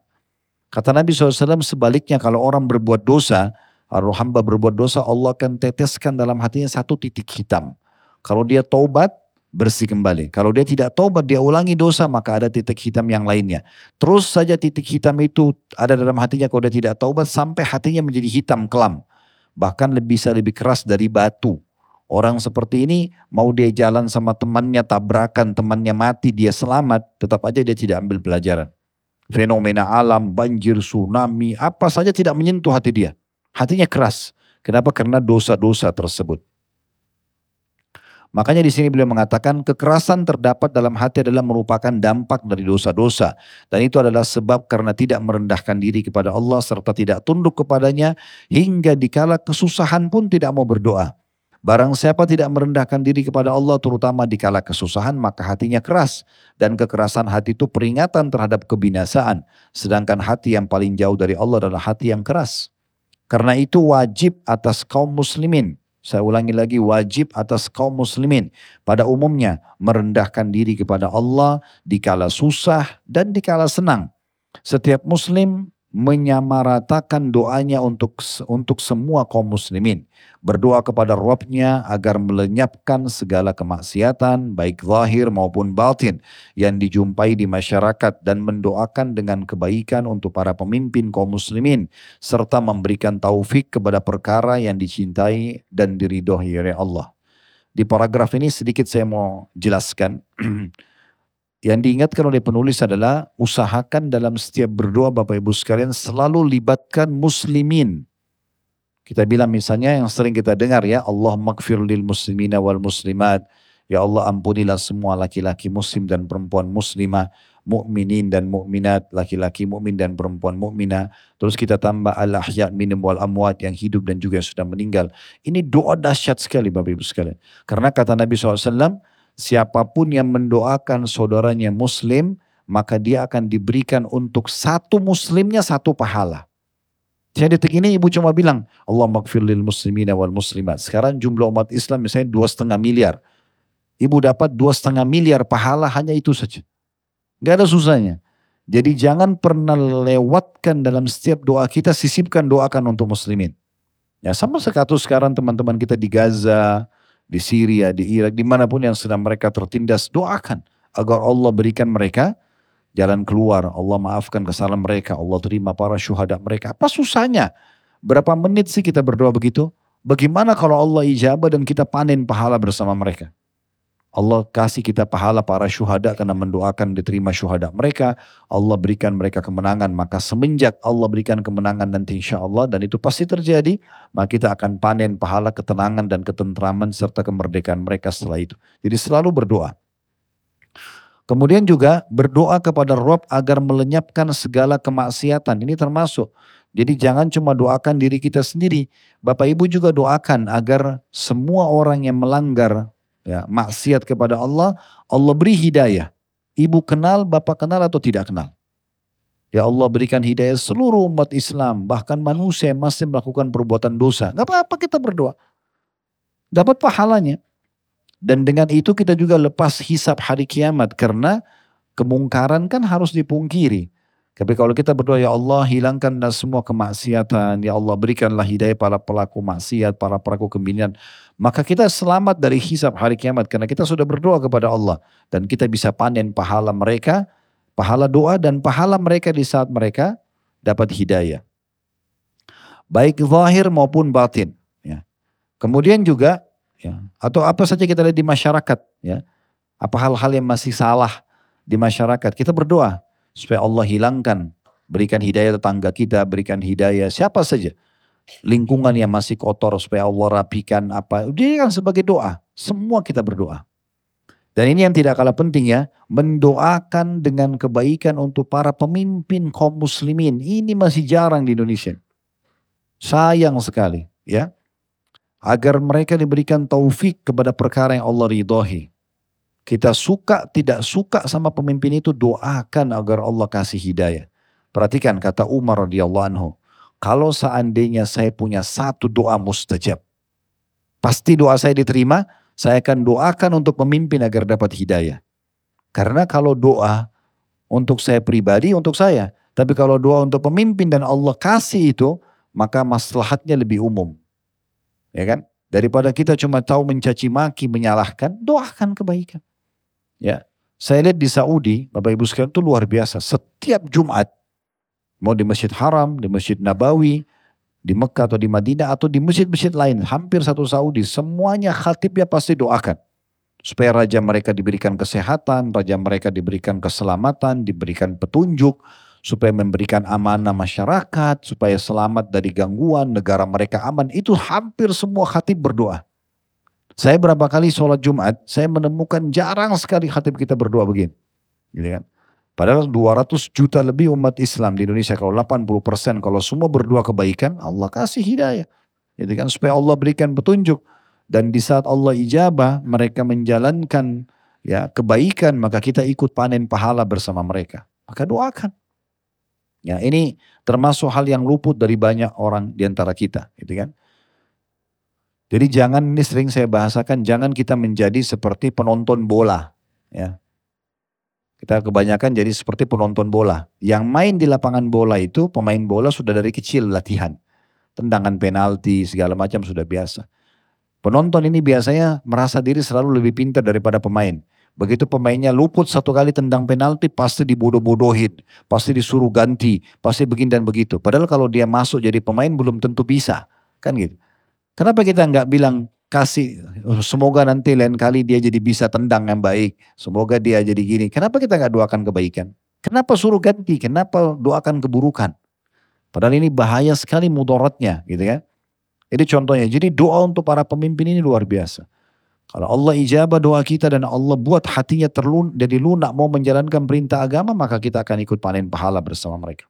Kata Nabi SAW sebaliknya kalau orang berbuat dosa, kalau hamba berbuat dosa, Allah akan teteskan dalam hatinya satu titik hitam. Kalau dia taubat, bersih kembali. Kalau dia tidak taubat, dia ulangi dosa, maka ada titik hitam yang lainnya. Terus saja titik hitam itu ada dalam hatinya kalau dia tidak taubat, sampai hatinya menjadi hitam kelam. Bahkan lebih bisa lebih keras dari batu. Orang seperti ini mau dia jalan sama temannya tabrakan, temannya mati, dia selamat, tetap aja dia tidak ambil pelajaran. Fenomena alam, banjir, tsunami, apa saja tidak menyentuh hati dia. Hatinya keras. Kenapa? Karena dosa-dosa tersebut. Makanya di sini beliau mengatakan kekerasan terdapat dalam hati adalah merupakan dampak dari dosa-dosa. Dan itu adalah sebab karena tidak merendahkan diri kepada Allah serta tidak tunduk kepadanya hingga dikala kesusahan pun tidak mau berdoa. Barang siapa tidak merendahkan diri kepada Allah terutama di kala kesusahan maka hatinya keras. Dan kekerasan hati itu peringatan terhadap kebinasaan. Sedangkan hati yang paling jauh dari Allah adalah hati yang keras. Karena itu wajib atas kaum muslimin. Saya ulangi lagi wajib atas kaum muslimin pada umumnya merendahkan diri kepada Allah di kala susah dan di kala senang. Setiap muslim menyamaratakan doanya untuk untuk semua kaum muslimin. Berdoa kepada Robnya agar melenyapkan segala kemaksiatan baik zahir maupun batin yang dijumpai di masyarakat dan mendoakan dengan kebaikan untuk para pemimpin kaum muslimin serta memberikan taufik kepada perkara yang dicintai dan diridhoi oleh Allah. Di paragraf ini sedikit saya mau jelaskan *clears throat* Yang diingatkan oleh penulis adalah usahakan dalam setiap berdoa Bapak Ibu sekalian selalu libatkan muslimin. Kita bilang misalnya yang sering kita dengar ya Allah makfir lil muslimina wal muslimat. Ya Allah ampunilah semua laki-laki muslim dan perempuan muslimah, mukminin dan mukminat, laki-laki mukmin dan perempuan mukminah. Terus kita tambah al ahya minum wal amwat yang hidup dan juga sudah meninggal. Ini doa dahsyat sekali Bapak Ibu sekalian. Karena kata Nabi SAW, siapa pun yang mendoakan saudaranya muslim, maka dia akan diberikan untuk satu muslimnya satu pahala. Saya detik ini ibu cuma bilang, Allah makfir lil muslimin wal muslimat. Sekarang jumlah umat Islam misalnya dua setengah miliar. Ibu dapat dua setengah miliar pahala hanya itu saja. Gak ada susahnya. Jadi jangan pernah lewatkan dalam setiap doa kita, sisipkan doakan untuk muslimin. Ya sama sekatus sekarang teman-teman kita di Gaza, di Syria, di Irak, di mana pun yang sedang mereka tertindas, doakan agar Allah berikan mereka jalan keluar. Allah maafkan kesalahan mereka, Allah terima para syuhada mereka. Apa susahnya? Berapa menit sih kita berdoa begitu? Bagaimana kalau Allah ijabah dan kita panen pahala bersama mereka? Allah kasih kita pahala para syuhada karena mendoakan diterima syuhada mereka. Allah berikan mereka kemenangan. Maka semenjak Allah berikan kemenangan nanti insya Allah dan itu pasti terjadi. Maka kita akan panen pahala ketenangan dan ketentraman serta kemerdekaan mereka setelah itu. Jadi selalu berdoa. Kemudian juga berdoa kepada Rob agar melenyapkan segala kemaksiatan. Ini termasuk. Jadi jangan cuma doakan diri kita sendiri. Bapak Ibu juga doakan agar semua orang yang melanggar ya, maksiat kepada Allah, Allah beri hidayah. Ibu kenal, bapak kenal atau tidak kenal. Ya Allah berikan hidayah seluruh umat Islam, bahkan manusia yang masih melakukan perbuatan dosa. Gak apa-apa kita berdoa. Dapat pahalanya. Dan dengan itu kita juga lepas hisap hari kiamat karena kemungkaran kan harus dipungkiri. Tapi kalau kita berdoa, ya Allah hilangkanlah semua kemaksiatan, ya Allah berikanlah hidayah para pelaku maksiat, para pelaku kebinian. Maka kita selamat dari hisab hari kiamat karena kita sudah berdoa kepada Allah. Dan kita bisa panen pahala mereka, pahala doa dan pahala mereka di saat mereka dapat hidayah. Baik zahir maupun batin. Ya. Kemudian juga, ya, atau apa saja kita lihat di masyarakat. ya Apa hal-hal yang masih salah di masyarakat. Kita berdoa supaya Allah hilangkan. Berikan hidayah tetangga kita, berikan hidayah siapa saja. Lingkungan yang masih kotor supaya Allah rapikan apa. Dia kan sebagai doa. Semua kita berdoa. Dan ini yang tidak kalah penting ya, mendoakan dengan kebaikan untuk para pemimpin kaum muslimin. Ini masih jarang di Indonesia. Sayang sekali ya. Agar mereka diberikan taufik kepada perkara yang Allah ridhoi. Kita suka tidak suka sama pemimpin itu doakan agar Allah kasih hidayah. Perhatikan kata Umar radhiyallahu anhu. Kalau seandainya saya punya satu doa mustajab. Pasti doa saya diterima. Saya akan doakan untuk pemimpin agar dapat hidayah. Karena kalau doa untuk saya pribadi, untuk saya. Tapi kalau doa untuk pemimpin dan Allah kasih itu, maka maslahatnya lebih umum. Ya kan? Daripada kita cuma tahu mencaci maki, menyalahkan, doakan kebaikan. Ya, saya lihat di Saudi, Bapak Ibu sekalian itu luar biasa. Setiap Jumat, mau di Masjid Haram, di Masjid Nabawi, di Mekah atau di Madinah atau di masjid-masjid lain, hampir satu Saudi, semuanya khatibnya pasti doakan. Supaya raja mereka diberikan kesehatan, raja mereka diberikan keselamatan, diberikan petunjuk, supaya memberikan amanah masyarakat, supaya selamat dari gangguan, negara mereka aman. Itu hampir semua khatib berdoa. Saya berapa kali sholat Jumat, saya menemukan jarang sekali khatib kita berdoa begini. Gitu kan? Padahal 200 juta lebih umat Islam di Indonesia, kalau 80 persen, kalau semua berdoa kebaikan, Allah kasih hidayah. Gitu kan? Supaya Allah berikan petunjuk. Dan di saat Allah ijabah, mereka menjalankan ya kebaikan, maka kita ikut panen pahala bersama mereka. Maka doakan. Ya ini termasuk hal yang luput dari banyak orang di antara kita. Gitu kan? Jadi jangan ini sering saya bahasakan jangan kita menjadi seperti penonton bola ya. Kita kebanyakan jadi seperti penonton bola. Yang main di lapangan bola itu pemain bola sudah dari kecil latihan. Tendangan penalti segala macam sudah biasa. Penonton ini biasanya merasa diri selalu lebih pintar daripada pemain. Begitu pemainnya luput satu kali tendang penalti pasti dibodoh-bodohin. Pasti disuruh ganti. Pasti begini dan begitu. Padahal kalau dia masuk jadi pemain belum tentu bisa. Kan gitu. Kenapa kita nggak bilang kasih semoga nanti lain kali dia jadi bisa tendang yang baik. Semoga dia jadi gini. Kenapa kita nggak doakan kebaikan? Kenapa suruh ganti? Kenapa doakan keburukan? Padahal ini bahaya sekali mudaratnya gitu kan. Jadi contohnya, jadi doa untuk para pemimpin ini luar biasa. Kalau Allah ijabah doa kita dan Allah buat hatinya terlun, jadi lunak mau menjalankan perintah agama, maka kita akan ikut panen pahala bersama mereka.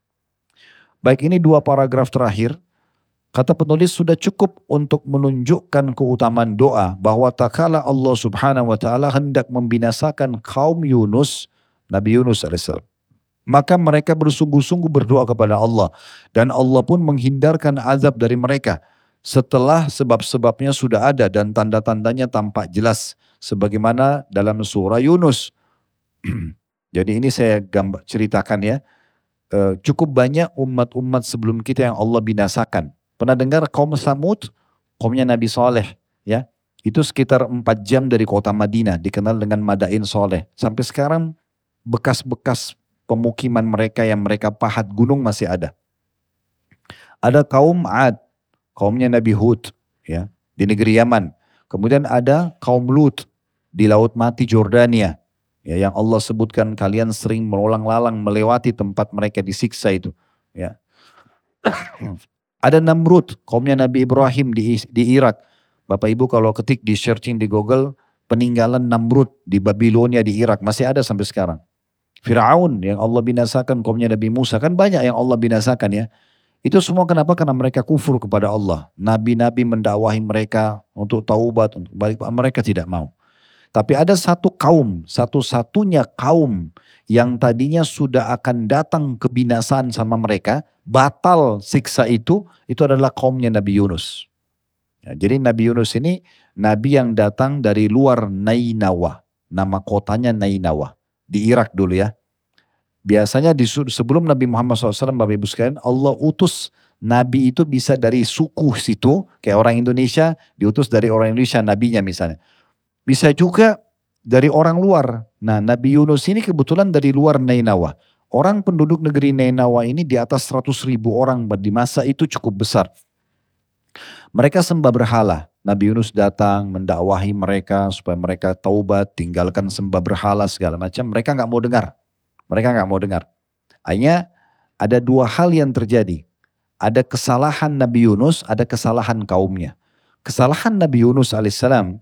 Baik ini dua paragraf terakhir. Kata penulis sudah cukup untuk menunjukkan keutamaan doa bahwa tak Allah subhanahu wa ta'ala hendak membinasakan kaum Yunus, Nabi Yunus AS. Maka mereka bersungguh-sungguh berdoa kepada Allah. Dan Allah pun menghindarkan azab dari mereka. Setelah sebab-sebabnya sudah ada dan tanda-tandanya tampak jelas. Sebagaimana dalam surah Yunus. *clears throat* Jadi ini saya ceritakan ya. E, cukup banyak umat-umat sebelum kita yang Allah binasakan. Pernah dengar kaum Samud? Kaumnya Nabi Soleh. Ya, itu sekitar 4 jam dari kota Madinah. Dikenal dengan Madain Soleh. Sampai sekarang bekas-bekas pemukiman mereka yang mereka pahat gunung masih ada. Ada kaum Ad, kaumnya Nabi Hud. Ya, di negeri Yaman. Kemudian ada kaum Lut di Laut Mati Jordania. Ya, yang Allah sebutkan kalian sering melolang-lalang melewati tempat mereka disiksa itu. Ya. Ada Namrud, kaumnya Nabi Ibrahim di, di Irak. Bapak Ibu kalau ketik di searching di Google, peninggalan Namrud di Babilonia di Irak masih ada sampai sekarang. Fir'aun yang Allah binasakan kaumnya Nabi Musa kan banyak yang Allah binasakan ya. Itu semua kenapa? Karena mereka kufur kepada Allah. Nabi-nabi mendakwahi mereka untuk taubat, untuk balik mereka tidak mau. Tapi ada satu kaum, satu-satunya kaum yang tadinya sudah akan datang kebinasaan sama mereka, batal siksa itu, itu adalah kaumnya Nabi Yunus. Ya, jadi Nabi Yunus ini Nabi yang datang dari luar Nainawa. Nama kotanya Nainawa. Di Irak dulu ya. Biasanya di, sebelum Nabi Muhammad SAW, Bapak Ibu sekalian, Allah utus Nabi itu bisa dari suku situ, kayak orang Indonesia, diutus dari orang Indonesia, nabinya misalnya. Bisa juga dari orang luar. Nah Nabi Yunus ini kebetulan dari luar Nainawa. Orang penduduk negeri Nainawa ini di atas 100 ribu orang di masa itu cukup besar. Mereka sembah berhala. Nabi Yunus datang mendakwahi mereka supaya mereka taubat, tinggalkan sembah berhala segala macam. Mereka nggak mau dengar. Mereka nggak mau dengar. Hanya ada dua hal yang terjadi. Ada kesalahan Nabi Yunus, ada kesalahan kaumnya. Kesalahan Nabi Yunus alaihissalam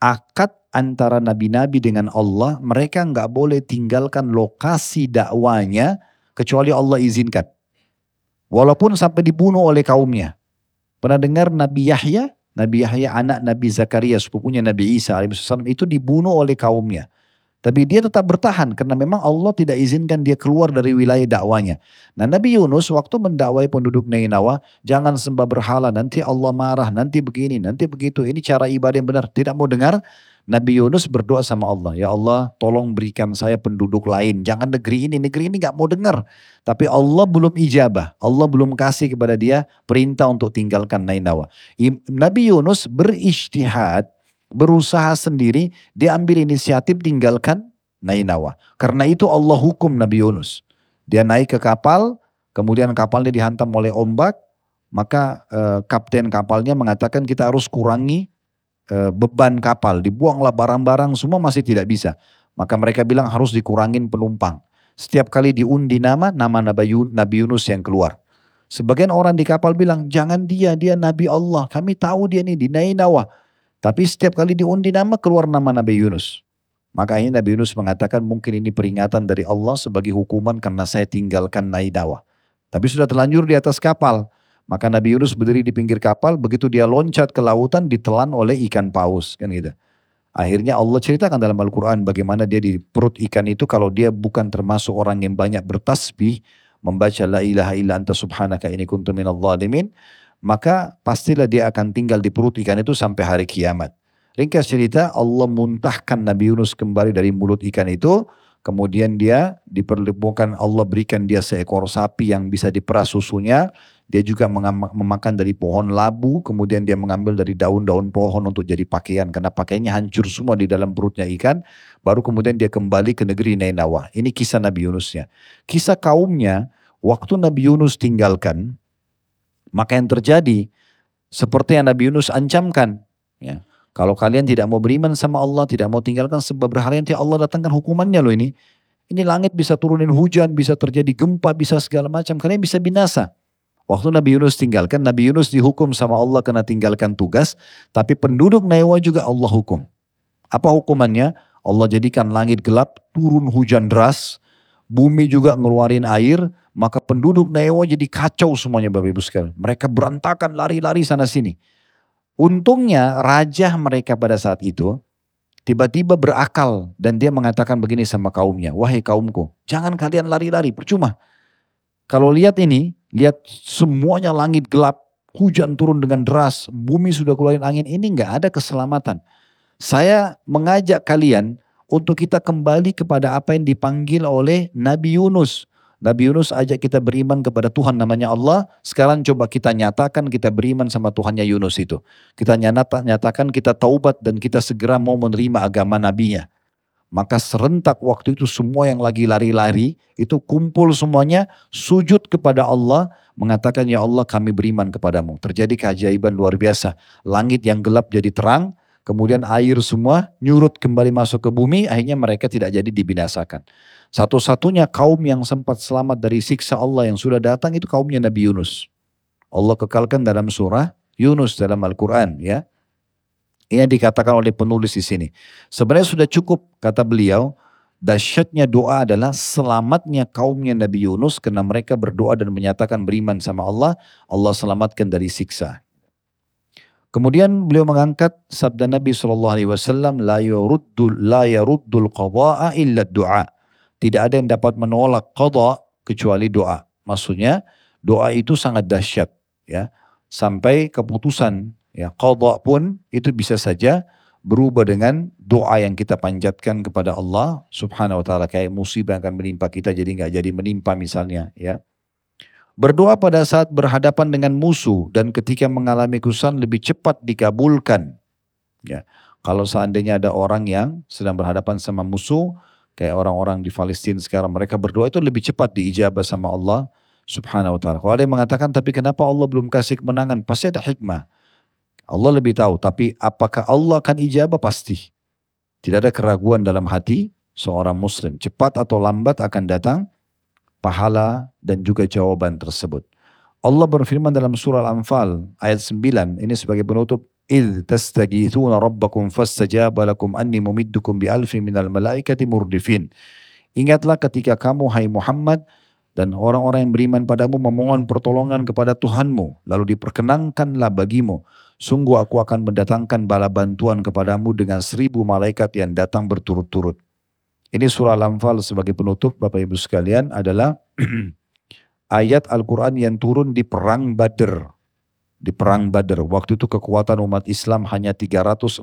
akad antara nabi-nabi dengan Allah, mereka nggak boleh tinggalkan lokasi dakwanya kecuali Allah izinkan. Walaupun sampai dibunuh oleh kaumnya. Pernah dengar Nabi Yahya? Nabi Yahya anak Nabi Zakaria sepupunya Nabi Isa alaihissalam itu dibunuh oleh kaumnya. Tapi dia tetap bertahan karena memang Allah tidak izinkan dia keluar dari wilayah dakwanya. Nah Nabi Yunus waktu mendakwai penduduk Nainawa, jangan sembah berhala, nanti Allah marah, nanti begini, nanti begitu. Ini cara ibadah yang benar. Tidak mau dengar, Nabi Yunus berdoa sama Allah, ya Allah tolong berikan saya penduduk lain. Jangan negeri ini, negeri ini gak mau dengar. Tapi Allah belum ijabah, Allah belum kasih kepada dia perintah untuk tinggalkan Nainawa. Nabi Yunus berijtihad berusaha sendiri, dia ambil inisiatif tinggalkan Nainawa. Karena itu Allah hukum Nabi Yunus. Dia naik ke kapal, kemudian kapalnya dihantam oleh ombak, maka eh, kapten kapalnya mengatakan kita harus kurangi beban kapal, dibuanglah barang-barang semua masih tidak bisa. Maka mereka bilang harus dikurangin penumpang. Setiap kali diundi nama, nama Nabi Yunus yang keluar. Sebagian orang di kapal bilang, jangan dia, dia Nabi Allah. Kami tahu dia ini di Nainawa. Tapi setiap kali diundi nama keluar nama Nabi Yunus. Makanya Nabi Yunus mengatakan mungkin ini peringatan dari Allah sebagai hukuman karena saya tinggalkan Naidawa. Tapi sudah terlanjur di atas kapal. Maka Nabi Yunus berdiri di pinggir kapal, begitu dia loncat ke lautan ditelan oleh ikan paus. kan gitu. Akhirnya Allah ceritakan dalam Al-Quran bagaimana dia di perut ikan itu kalau dia bukan termasuk orang yang banyak bertasbih, membaca la ilaha illa anta subhanaka ini kuntu minal zalimin, maka pastilah dia akan tinggal di perut ikan itu sampai hari kiamat. Ringkas cerita, Allah muntahkan Nabi Yunus kembali dari mulut ikan itu, kemudian dia diperlukan Allah berikan dia seekor sapi yang bisa diperas susunya, dia juga memakan dari pohon labu, kemudian dia mengambil dari daun-daun pohon untuk jadi pakaian, karena pakaiannya hancur semua di dalam perutnya ikan, baru kemudian dia kembali ke negeri Nainawa. Ini kisah Nabi Yunusnya. Kisah kaumnya, waktu Nabi Yunus tinggalkan, maka yang terjadi seperti yang Nabi Yunus ancamkan. Ya. Kalau kalian tidak mau beriman sama Allah, tidak mau tinggalkan sebab berhala nanti Allah datangkan hukumannya loh ini. Ini langit bisa turunin hujan, bisa terjadi gempa, bisa segala macam. Kalian bisa binasa. Waktu Nabi Yunus tinggalkan, Nabi Yunus dihukum sama Allah karena tinggalkan tugas. Tapi penduduk Naewa juga Allah hukum. Apa hukumannya? Allah jadikan langit gelap, turun hujan deras. Bumi juga ngeluarin air maka penduduk Naewa jadi kacau semuanya Bapak Ibu sekalian. Mereka berantakan lari-lari sana sini. Untungnya raja mereka pada saat itu tiba-tiba berakal dan dia mengatakan begini sama kaumnya, wahai kaumku, jangan kalian lari-lari, percuma. Kalau lihat ini, lihat semuanya langit gelap, hujan turun dengan deras, bumi sudah keluarin angin, ini nggak ada keselamatan. Saya mengajak kalian untuk kita kembali kepada apa yang dipanggil oleh Nabi Yunus. Nabi Yunus ajak kita beriman kepada Tuhan namanya Allah. Sekarang coba kita nyatakan kita beriman sama Tuhannya Yunus itu. Kita nyata, nyatakan kita taubat dan kita segera mau menerima agama nabinya. Maka serentak waktu itu semua yang lagi lari-lari itu kumpul semuanya sujud kepada Allah mengatakan ya Allah kami beriman kepadamu. Terjadi keajaiban luar biasa. Langit yang gelap jadi terang, kemudian air semua nyurut kembali masuk ke bumi, akhirnya mereka tidak jadi dibinasakan. Satu-satunya kaum yang sempat selamat dari siksa Allah yang sudah datang itu kaumnya Nabi Yunus. Allah kekalkan dalam surah Yunus dalam Al-Quran ya. Ini dikatakan oleh penulis di sini. Sebenarnya sudah cukup kata beliau, dahsyatnya doa adalah selamatnya kaumnya Nabi Yunus karena mereka berdoa dan menyatakan beriman sama Allah, Allah selamatkan dari siksa. Kemudian beliau mengangkat sabda Nabi Shallallahu Alaihi Wasallam, la yuruddul la yaruddul qada'a illa doa. Tidak ada yang dapat menolak qada kecuali doa. Maksudnya doa itu sangat dahsyat ya sampai keputusan Ya, qadha pun itu bisa saja berubah dengan doa yang kita panjatkan kepada Allah Subhanahu wa taala kayak musibah akan menimpa kita jadi nggak jadi menimpa misalnya ya. Berdoa pada saat berhadapan dengan musuh dan ketika mengalami kesusahan lebih cepat dikabulkan. Ya. Kalau seandainya ada orang yang sedang berhadapan sama musuh kayak orang-orang di Palestina sekarang mereka berdoa itu lebih cepat diijabah sama Allah Subhanahu wa taala. Kalau ada yang mengatakan tapi kenapa Allah belum kasih kemenangan? Pasti ada hikmah. Allah lebih tahu, tapi apakah Allah akan ijabah? Pasti. Tidak ada keraguan dalam hati seorang muslim. Cepat atau lambat akan datang pahala dan juga jawaban tersebut. Allah berfirman dalam surah Al-Anfal ayat 9, ini sebagai penutup, إِذْ تَسْتَجِيثُونَ رَبَّكُمْ فَاسْتَجَابَ لَكُمْ أَنِّي مُمِدُّكُمْ بِأَلْفٍ مِنَ الْمَلَائِكَةِ مُرْدِفِينَ Ingatlah ketika kamu, hai Muhammad, dan orang-orang yang beriman padamu memohon pertolongan kepada Tuhanmu, lalu diperkenankanlah bagimu Sungguh aku akan mendatangkan bala bantuan kepadamu dengan seribu malaikat yang datang berturut-turut. Ini surah Al-Anfal sebagai penutup Bapak Ibu sekalian adalah *clears throat* ayat Al-Quran yang turun di perang Badr. Di perang Badr. Waktu itu kekuatan umat Islam hanya 314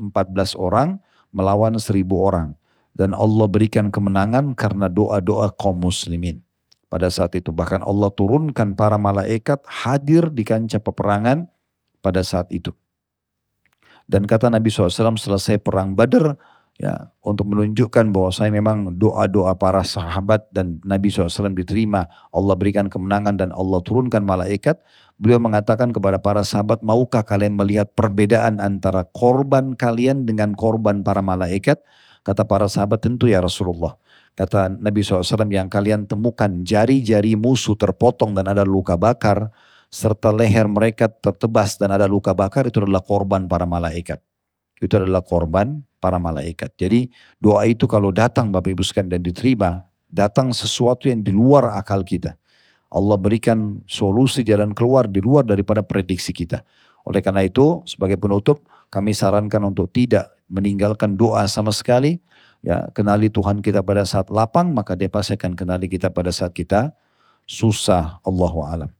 orang melawan seribu orang. Dan Allah berikan kemenangan karena doa-doa kaum muslimin. Pada saat itu bahkan Allah turunkan para malaikat hadir di kancah peperangan pada saat itu. Dan kata Nabi SAW selesai perang Badar, ya untuk menunjukkan bahwa saya memang doa-doa para sahabat dan Nabi SAW diterima, Allah berikan kemenangan dan Allah turunkan malaikat. Beliau mengatakan kepada para sahabat, maukah kalian melihat perbedaan antara korban kalian dengan korban para malaikat? Kata para sahabat, tentu ya Rasulullah. Kata Nabi SAW yang kalian temukan jari-jari musuh terpotong dan ada luka bakar serta leher mereka tertebas dan ada luka bakar itu adalah korban para malaikat. Itu adalah korban para malaikat. Jadi doa itu kalau datang Bapak Ibu sekalian dan diterima, datang sesuatu yang di luar akal kita. Allah berikan solusi jalan keluar di luar daripada prediksi kita. Oleh karena itu, sebagai penutup, kami sarankan untuk tidak meninggalkan doa sama sekali. Ya, kenali Tuhan kita pada saat lapang, maka dia pasti akan kenali kita pada saat kita susah. Allahu alam.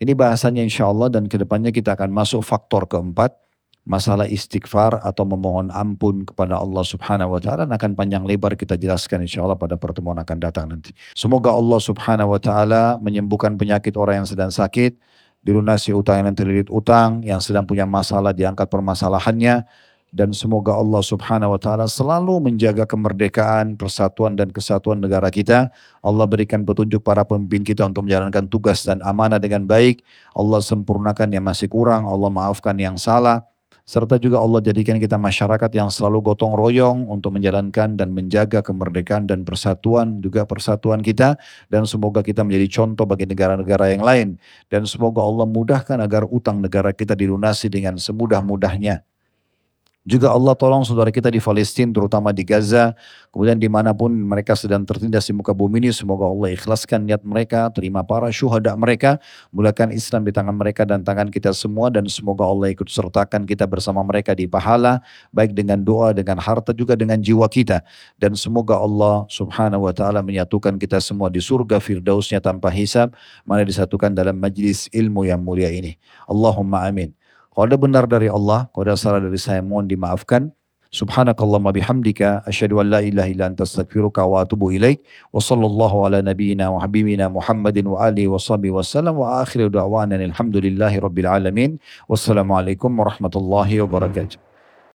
Ini bahasanya insya Allah dan ke depannya kita akan masuk faktor keempat. Masalah istighfar atau memohon ampun kepada Allah subhanahu wa ta'ala akan panjang lebar kita jelaskan insya Allah pada pertemuan akan datang nanti. Semoga Allah subhanahu wa ta'ala menyembuhkan penyakit orang yang sedang sakit, dilunasi utang yang terlilit utang, yang sedang punya masalah diangkat permasalahannya, dan semoga Allah Subhanahu wa taala selalu menjaga kemerdekaan, persatuan dan kesatuan negara kita. Allah berikan petunjuk para pemimpin kita untuk menjalankan tugas dan amanah dengan baik. Allah sempurnakan yang masih kurang, Allah maafkan yang salah. Serta juga Allah jadikan kita masyarakat yang selalu gotong royong untuk menjalankan dan menjaga kemerdekaan dan persatuan juga persatuan kita. Dan semoga kita menjadi contoh bagi negara-negara yang lain. Dan semoga Allah mudahkan agar utang negara kita dilunasi dengan semudah-mudahnya juga Allah tolong saudara kita di Palestina, terutama di Gaza, kemudian di mana pun mereka sedang tertindas di muka bumi ini, semoga Allah ikhlaskan niat mereka, terima para syuhada mereka, mulakan Islam di tangan mereka dan tangan kita semua, dan semoga Allah ikut sertakan kita bersama mereka di pahala, baik dengan doa, dengan harta, juga dengan jiwa kita. Dan semoga Allah subhanahu wa ta'ala menyatukan kita semua di surga firdausnya tanpa hisab, mana disatukan dalam majlis ilmu yang mulia ini. Allahumma amin. Kalau ada benar dari Allah, kalau ada salah dari saya mohon dimaafkan. Subhanakallahumma bihamdika asyhadu an la ilaha illa anta astaghfiruka wa atubu ilaik. Wa sallallahu ala nabiyyina wa habibina Muhammadin wa alihi wa sahbihi wasallam wa akhiru da'wana alhamdulillahi rabbil alamin. Wassalamualaikum warahmatullahi wabarakatuh.